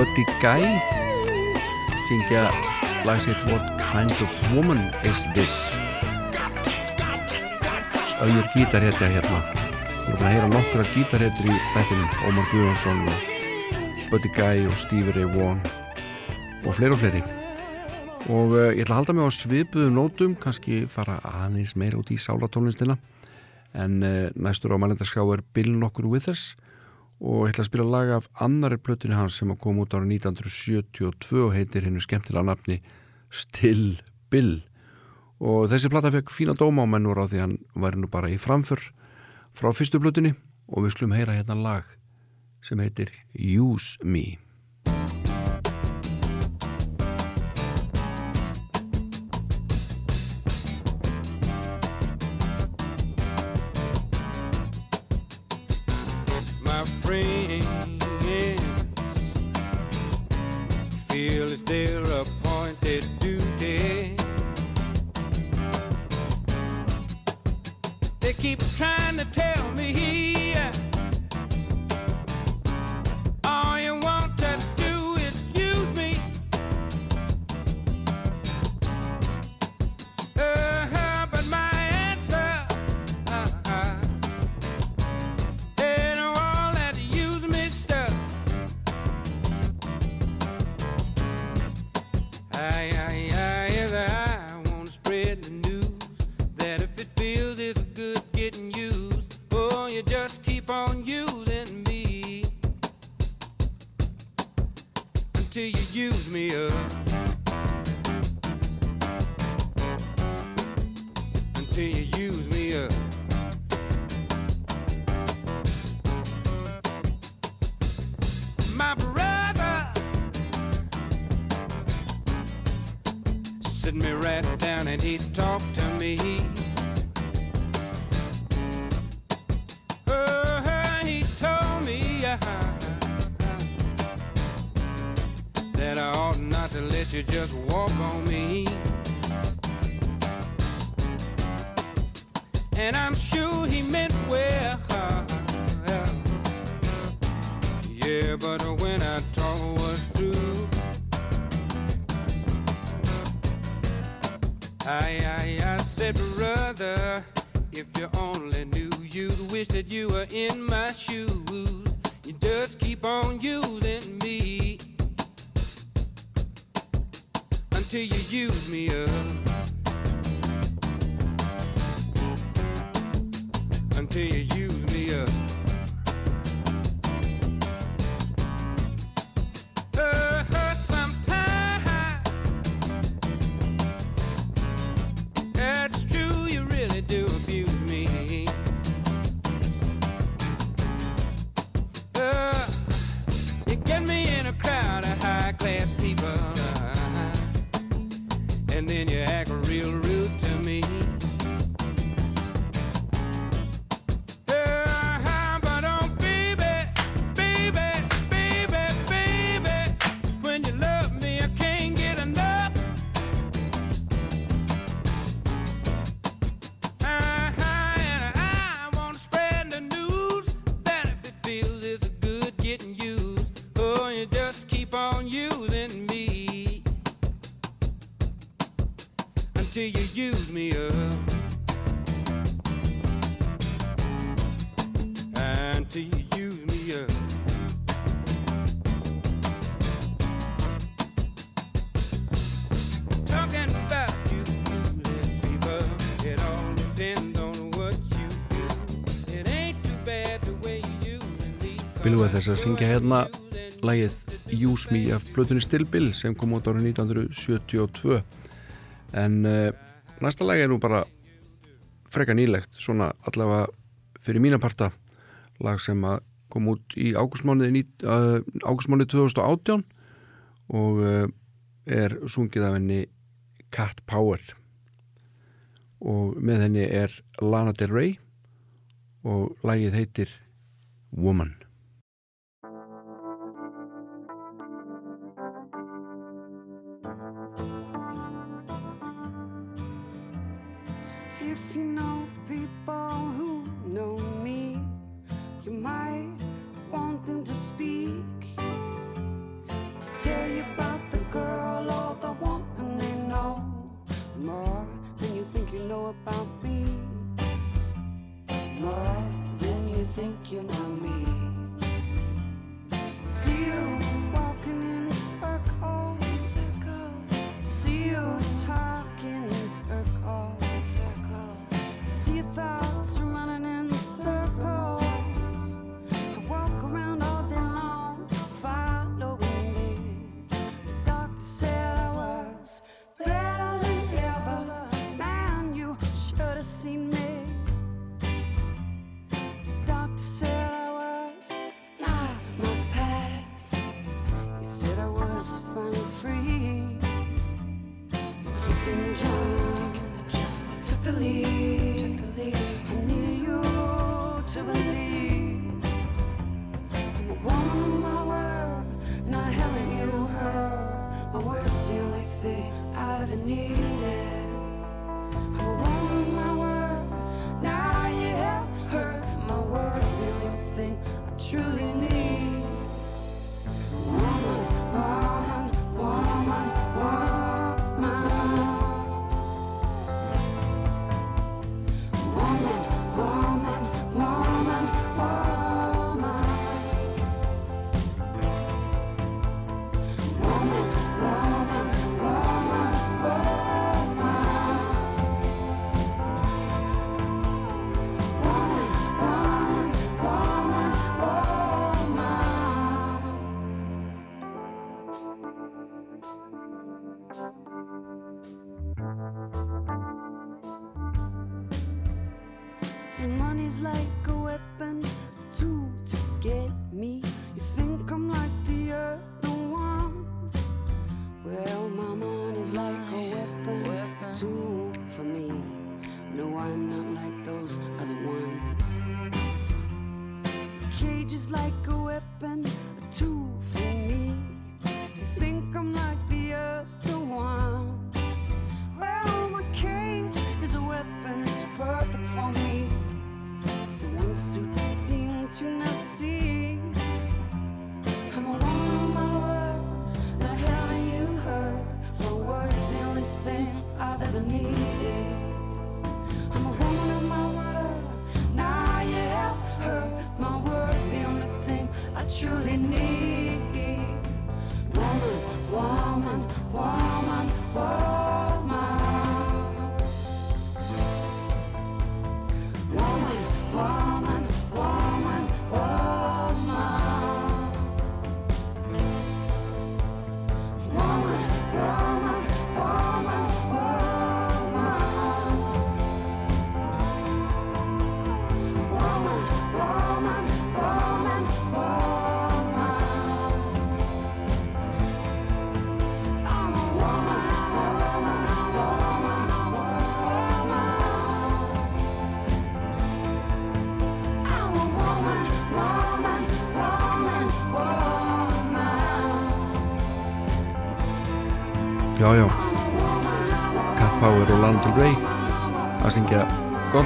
Buddy Guy syngja lag sitt What Kind of Woman Is This? Ögjur gítarhetja hérna. Við erum að heyra nokkra gítarhetjur í þættinum Ómar Guðjónsson og Buddy Guy og Stevie Ray Vaughan og fleiri og fleiri. Og uh, ég ætla að halda mig á svipuðum nótum kannski fara aðeins meira út í sálatónlistina en uh, næstur á mælendarská er Bill Nokkur Withers. og ég ætla að spila lag af annari plötunni hans sem að koma út ára 1972 og heitir hennu skemmtilega nafni Still Bill. Og þessi plata fekk fína dóma á mennur á því hann væri nú bara í framför frá fyrstu plötunni. Og við skulum heyra hérna lag sem heitir Use Me you just walk on me. And I'm sure he meant well. Yeah, but when I talk was through, I, I, I said, brother, if you only knew, you'd wish that you were in my shoes. You just keep on using me. till you use me up. Until you use me up. þess að syngja hérna lægið Use Me af blötunni Stillbill sem kom út árið 1972 en uh, næsta lægi er nú bara freka nýlegt, svona allavega fyrir mínaparta lag sem að kom út í águstmánuði uh, eh, águstmánuði 2018 og uh, er sungið af henni Cat Power. Og með henni er Lana Del Rey og lægið heitir Woman. think you know me.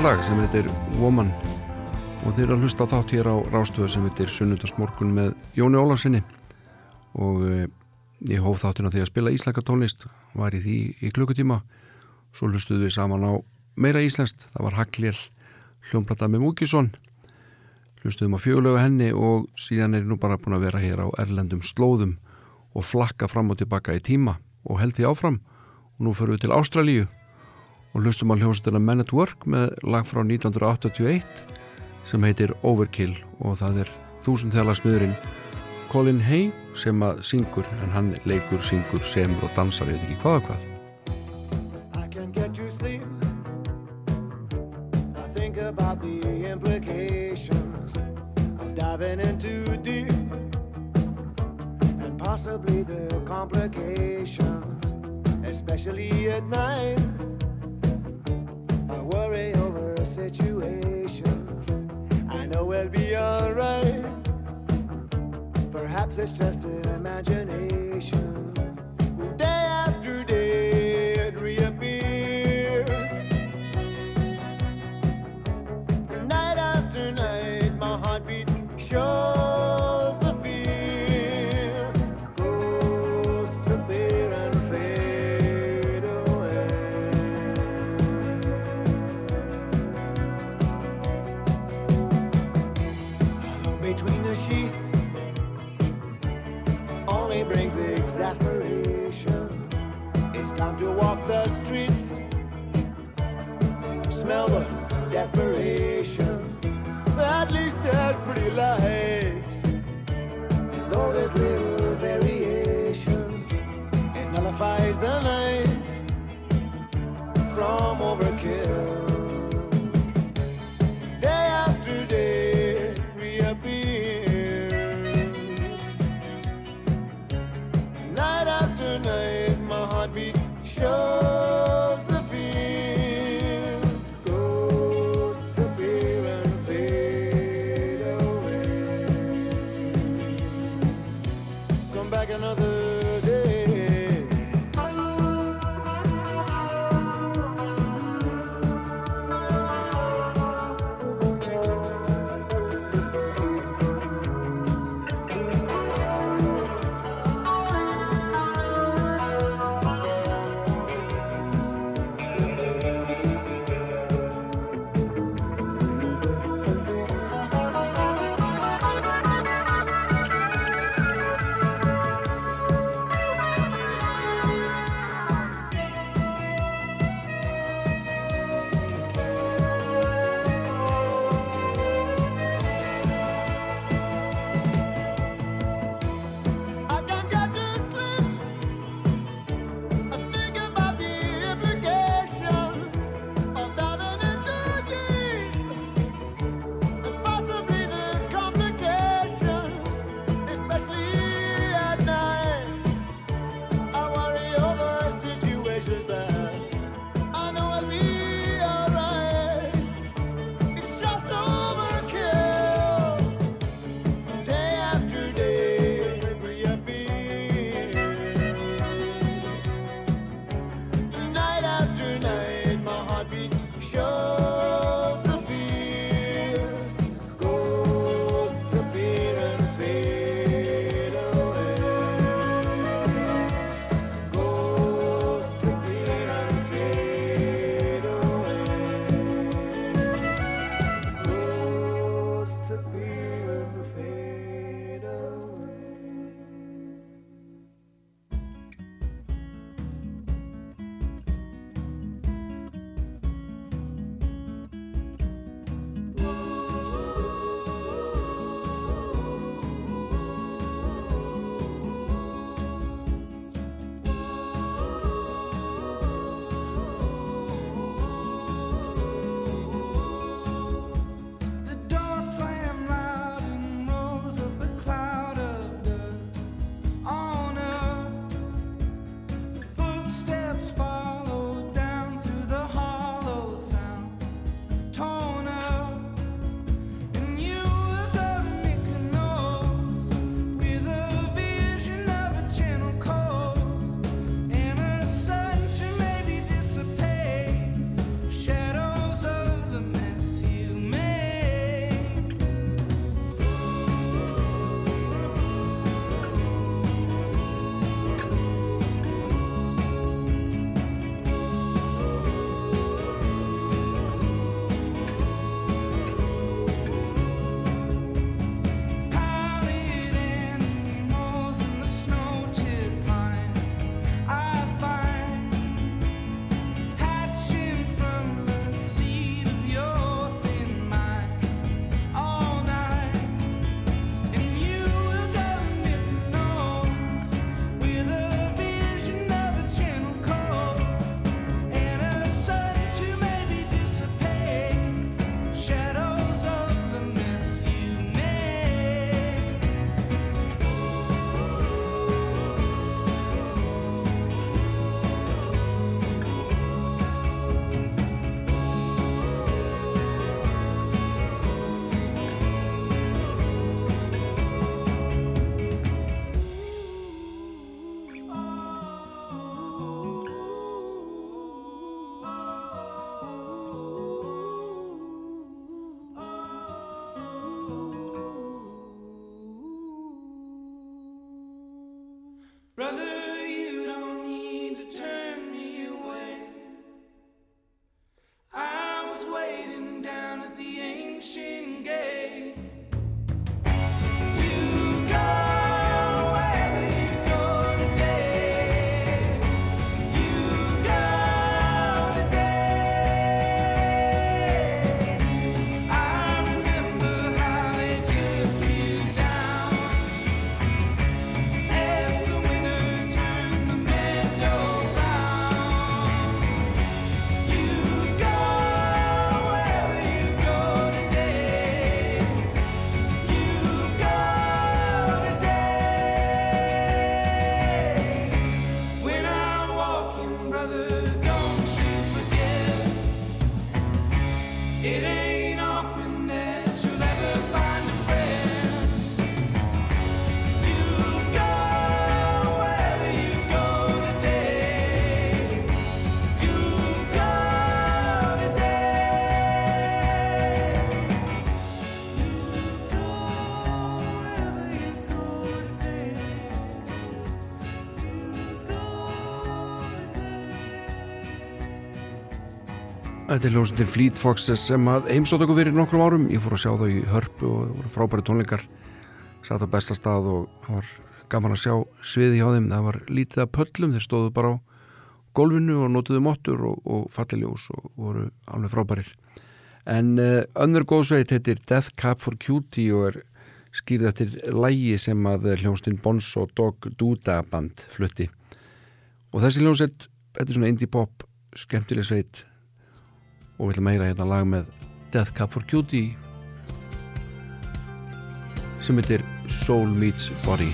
Lag sem heitir Woman. Og þeir eru að hlusta þátt hér á Rástöðu sem heitir Sunnudasmorgun með Jóni Ólafsinni og e, ég hóf þáttina því að spila íslenska tónlist var í því í klukkutíma. Svo hlustuðu við saman á meira íslenskt það var Haglél hljómplata með Múkisson hlustuðum á fjögulegu henni og síðan er nú bara búin að vera hér á erlendum slóðum og flakka fram og tilbaka í tíma og held því áfram. Og nú förum við til Ástralíu og hlustum á hljómsveitina Men at Work með lag frá 1981 sem heitir Overkill og það er þúsundþjálagsmiðurinn Colin Hay sem að syngur en hann leikur, syngur, semur og dansar ég veit ekki hvað og hvað I can get to sleep. I think about the implications of diving in too deep and possibly the complications, especially at night. Worry over situations. I know we'll be alright. Perhaps it's just an imagination. Day after day it reappears. Night after night my heartbeat shows time to walk the streets, smell the desperation. At least there's pretty lights, and though there's little variation, it nullifies the night from overkill. Þetta er hljómsveitin Fleet Foxes sem heimsótt okkur fyrir nokkrum árum. Ég fór að sjá þau í hörpu og það voru frábæri tónleikar. Satt á besta stað og það var gaman að sjá sviði hjá þeim. Það var lítið að pöllum, þeir stóðu bara á gólfinu og notuðu mottur og, og falliljós og voru alveg frábærir. En uh, önnur góðsveit heitir Death Cab for Cutie og er skýrð eftir lægi sem að hljómsveitin Bonzo Dog Duda band flutti. Og þessi hljómsveit, þetta er svona indie pop skemmtileg sveit og við ætlum að heyra hérna lag með Death Cab for Cutie sem heitir Soul Meets Body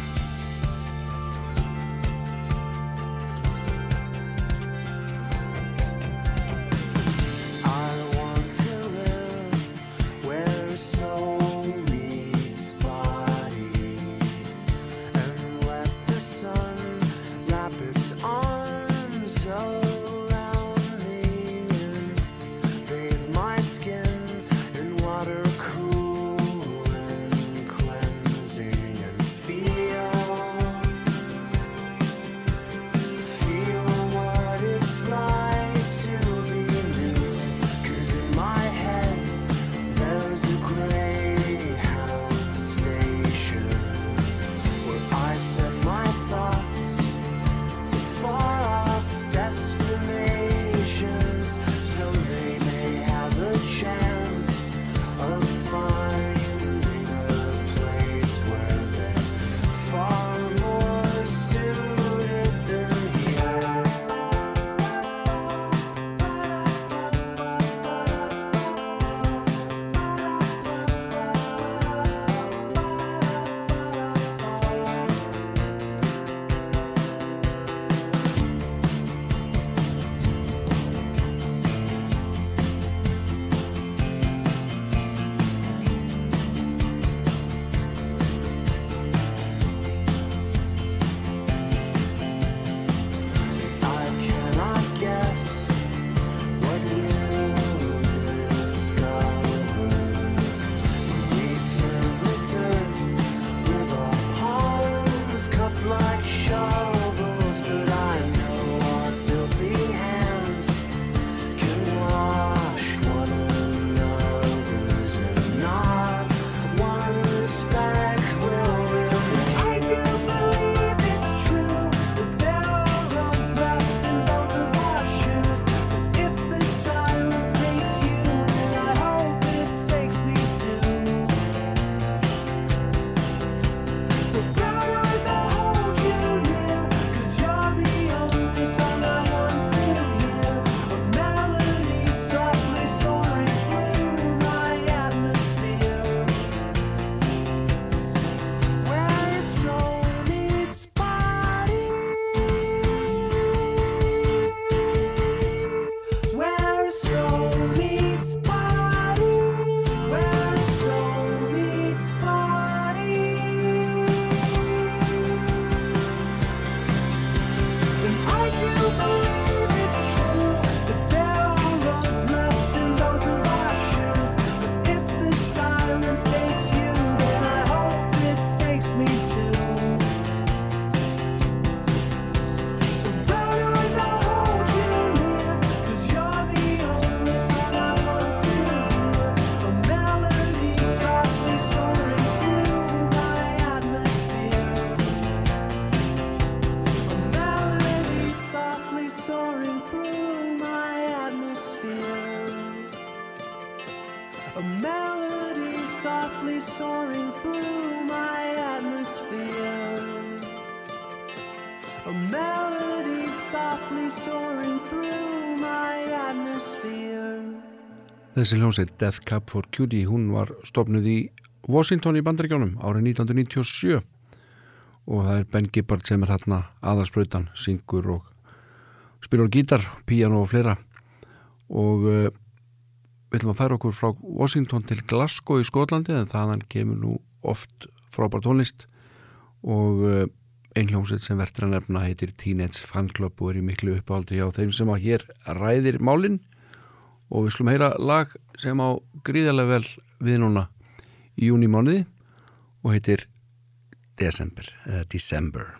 Þessi hljómsveit Death Cab for Cutie, hún var stopnuð í Washington í bandaríkjónum árið 1997 og það er Ben Gibbard sem er hérna aðarspröytan, syngur og spilur gítar, piano og fleira. Og uh, við ætlum að færa okkur frá Washington til Glasgow í Skotlandi en þaðan kemur nú oft frábær tónlist. Og uh, ein hljómsveit sem verður að nefna heitir Teenage Fan Club og er í miklu uppáhaldi hjá þeim sem að hér ræðir málinn og við slum heyra lag sem á gríðarlega vel við núna í júni mánuði og heitir December, eða December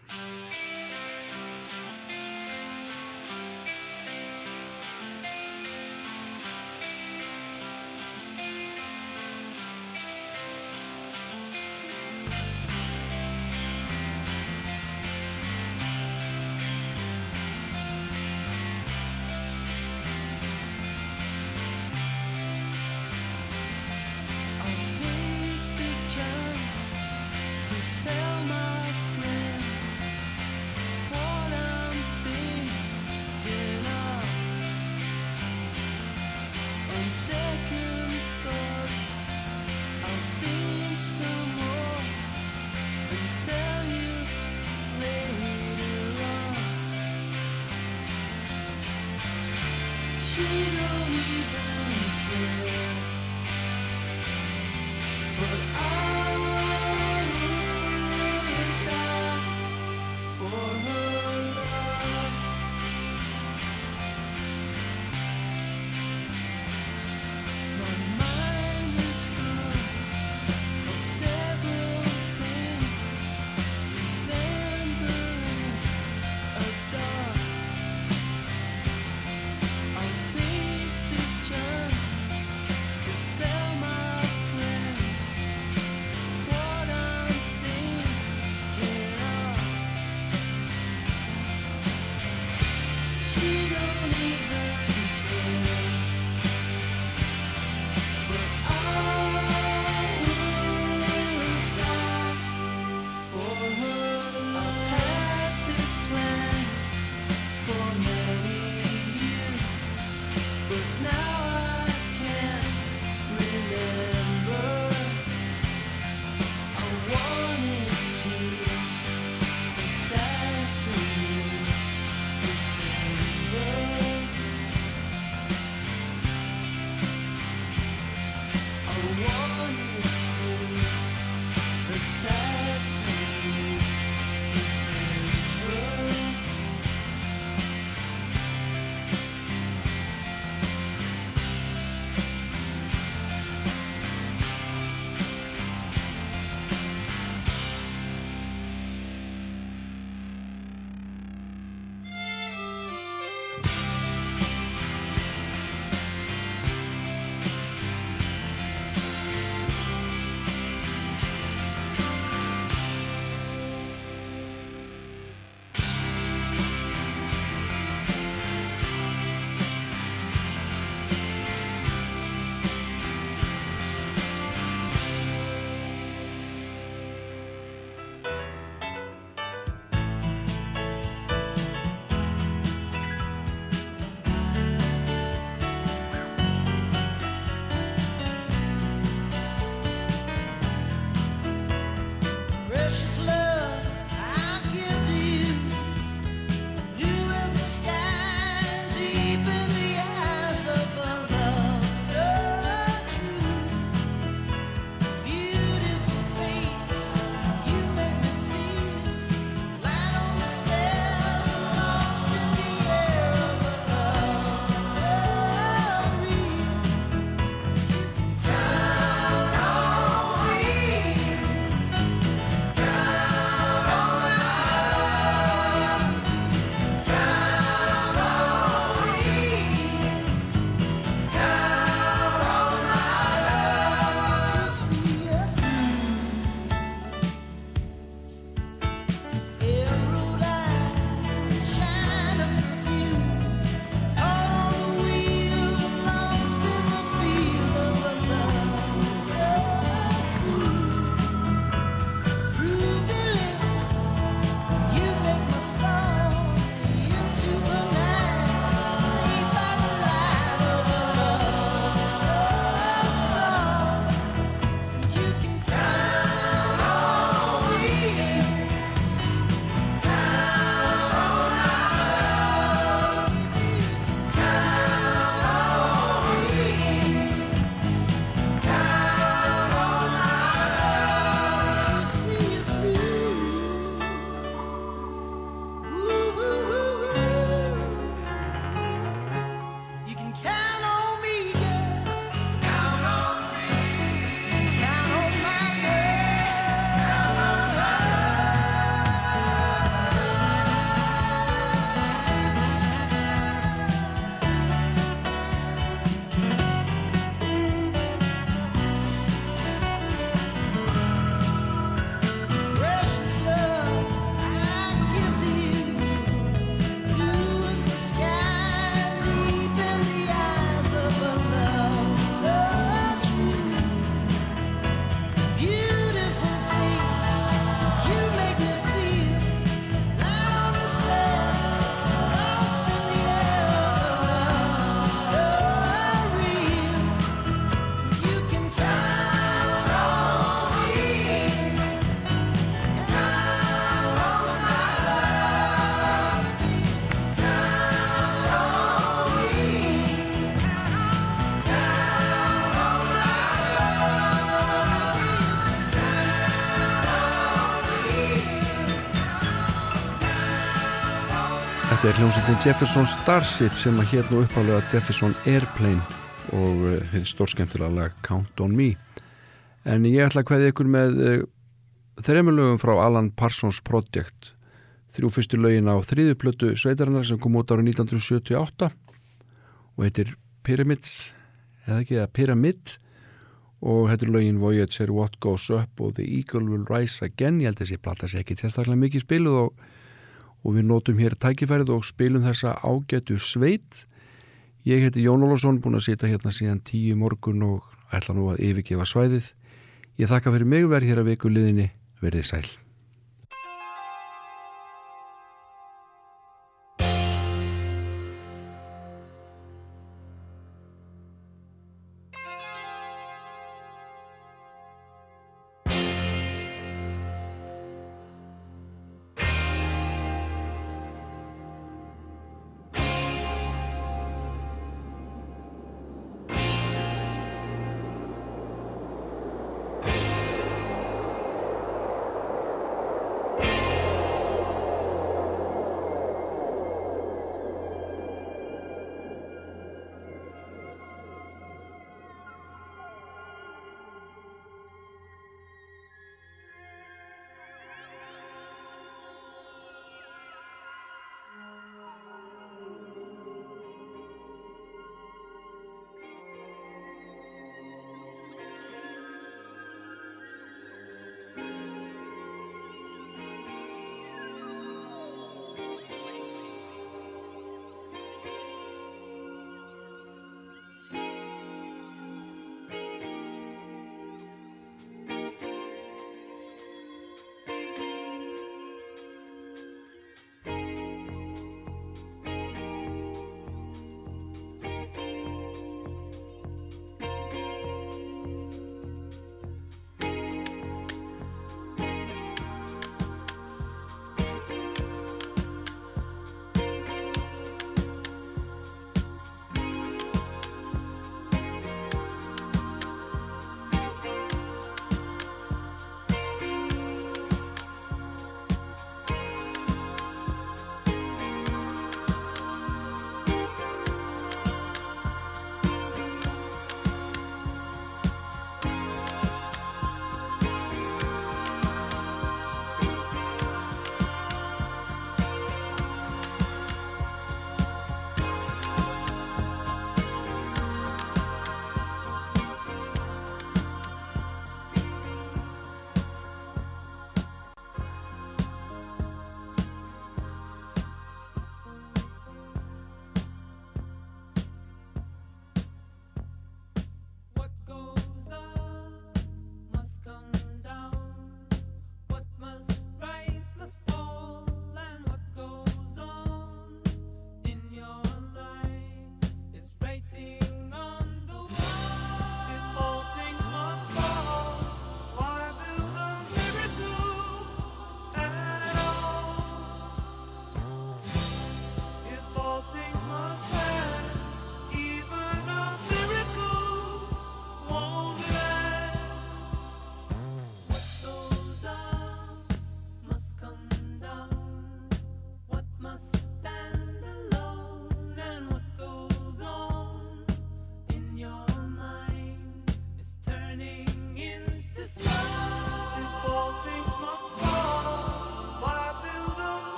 hljómsveitin Jefferson Starship sem að hér nú uppálega Jefferson Airplane og hefði stórskemmtilega lag Count on Me. En ég ætla að hvaði ykkur með uh, þremur lögum frá Alan Parsons Project. Þrjú fyrstu lögin á þrýðu plötu sveitarinnar sem kom út árið 1978 og heitir Pyramids eða ekki, eða Pyramid. Og er lögin Voyager, What Goes Up og The Eagle Will Rise Again. Ég held að þessi platta sé ekki sérstaklega mikið spiluð og og við nótum hér tækifærið og spilum þessa ágætu sveit. Ég heiti Jón Olsson, búin að sita hérna síðan tíu morgun og ætla nú að yfirgefa svæðið. Ég þakka fyrir mig verð hér að viku liðinni, verðið sæl.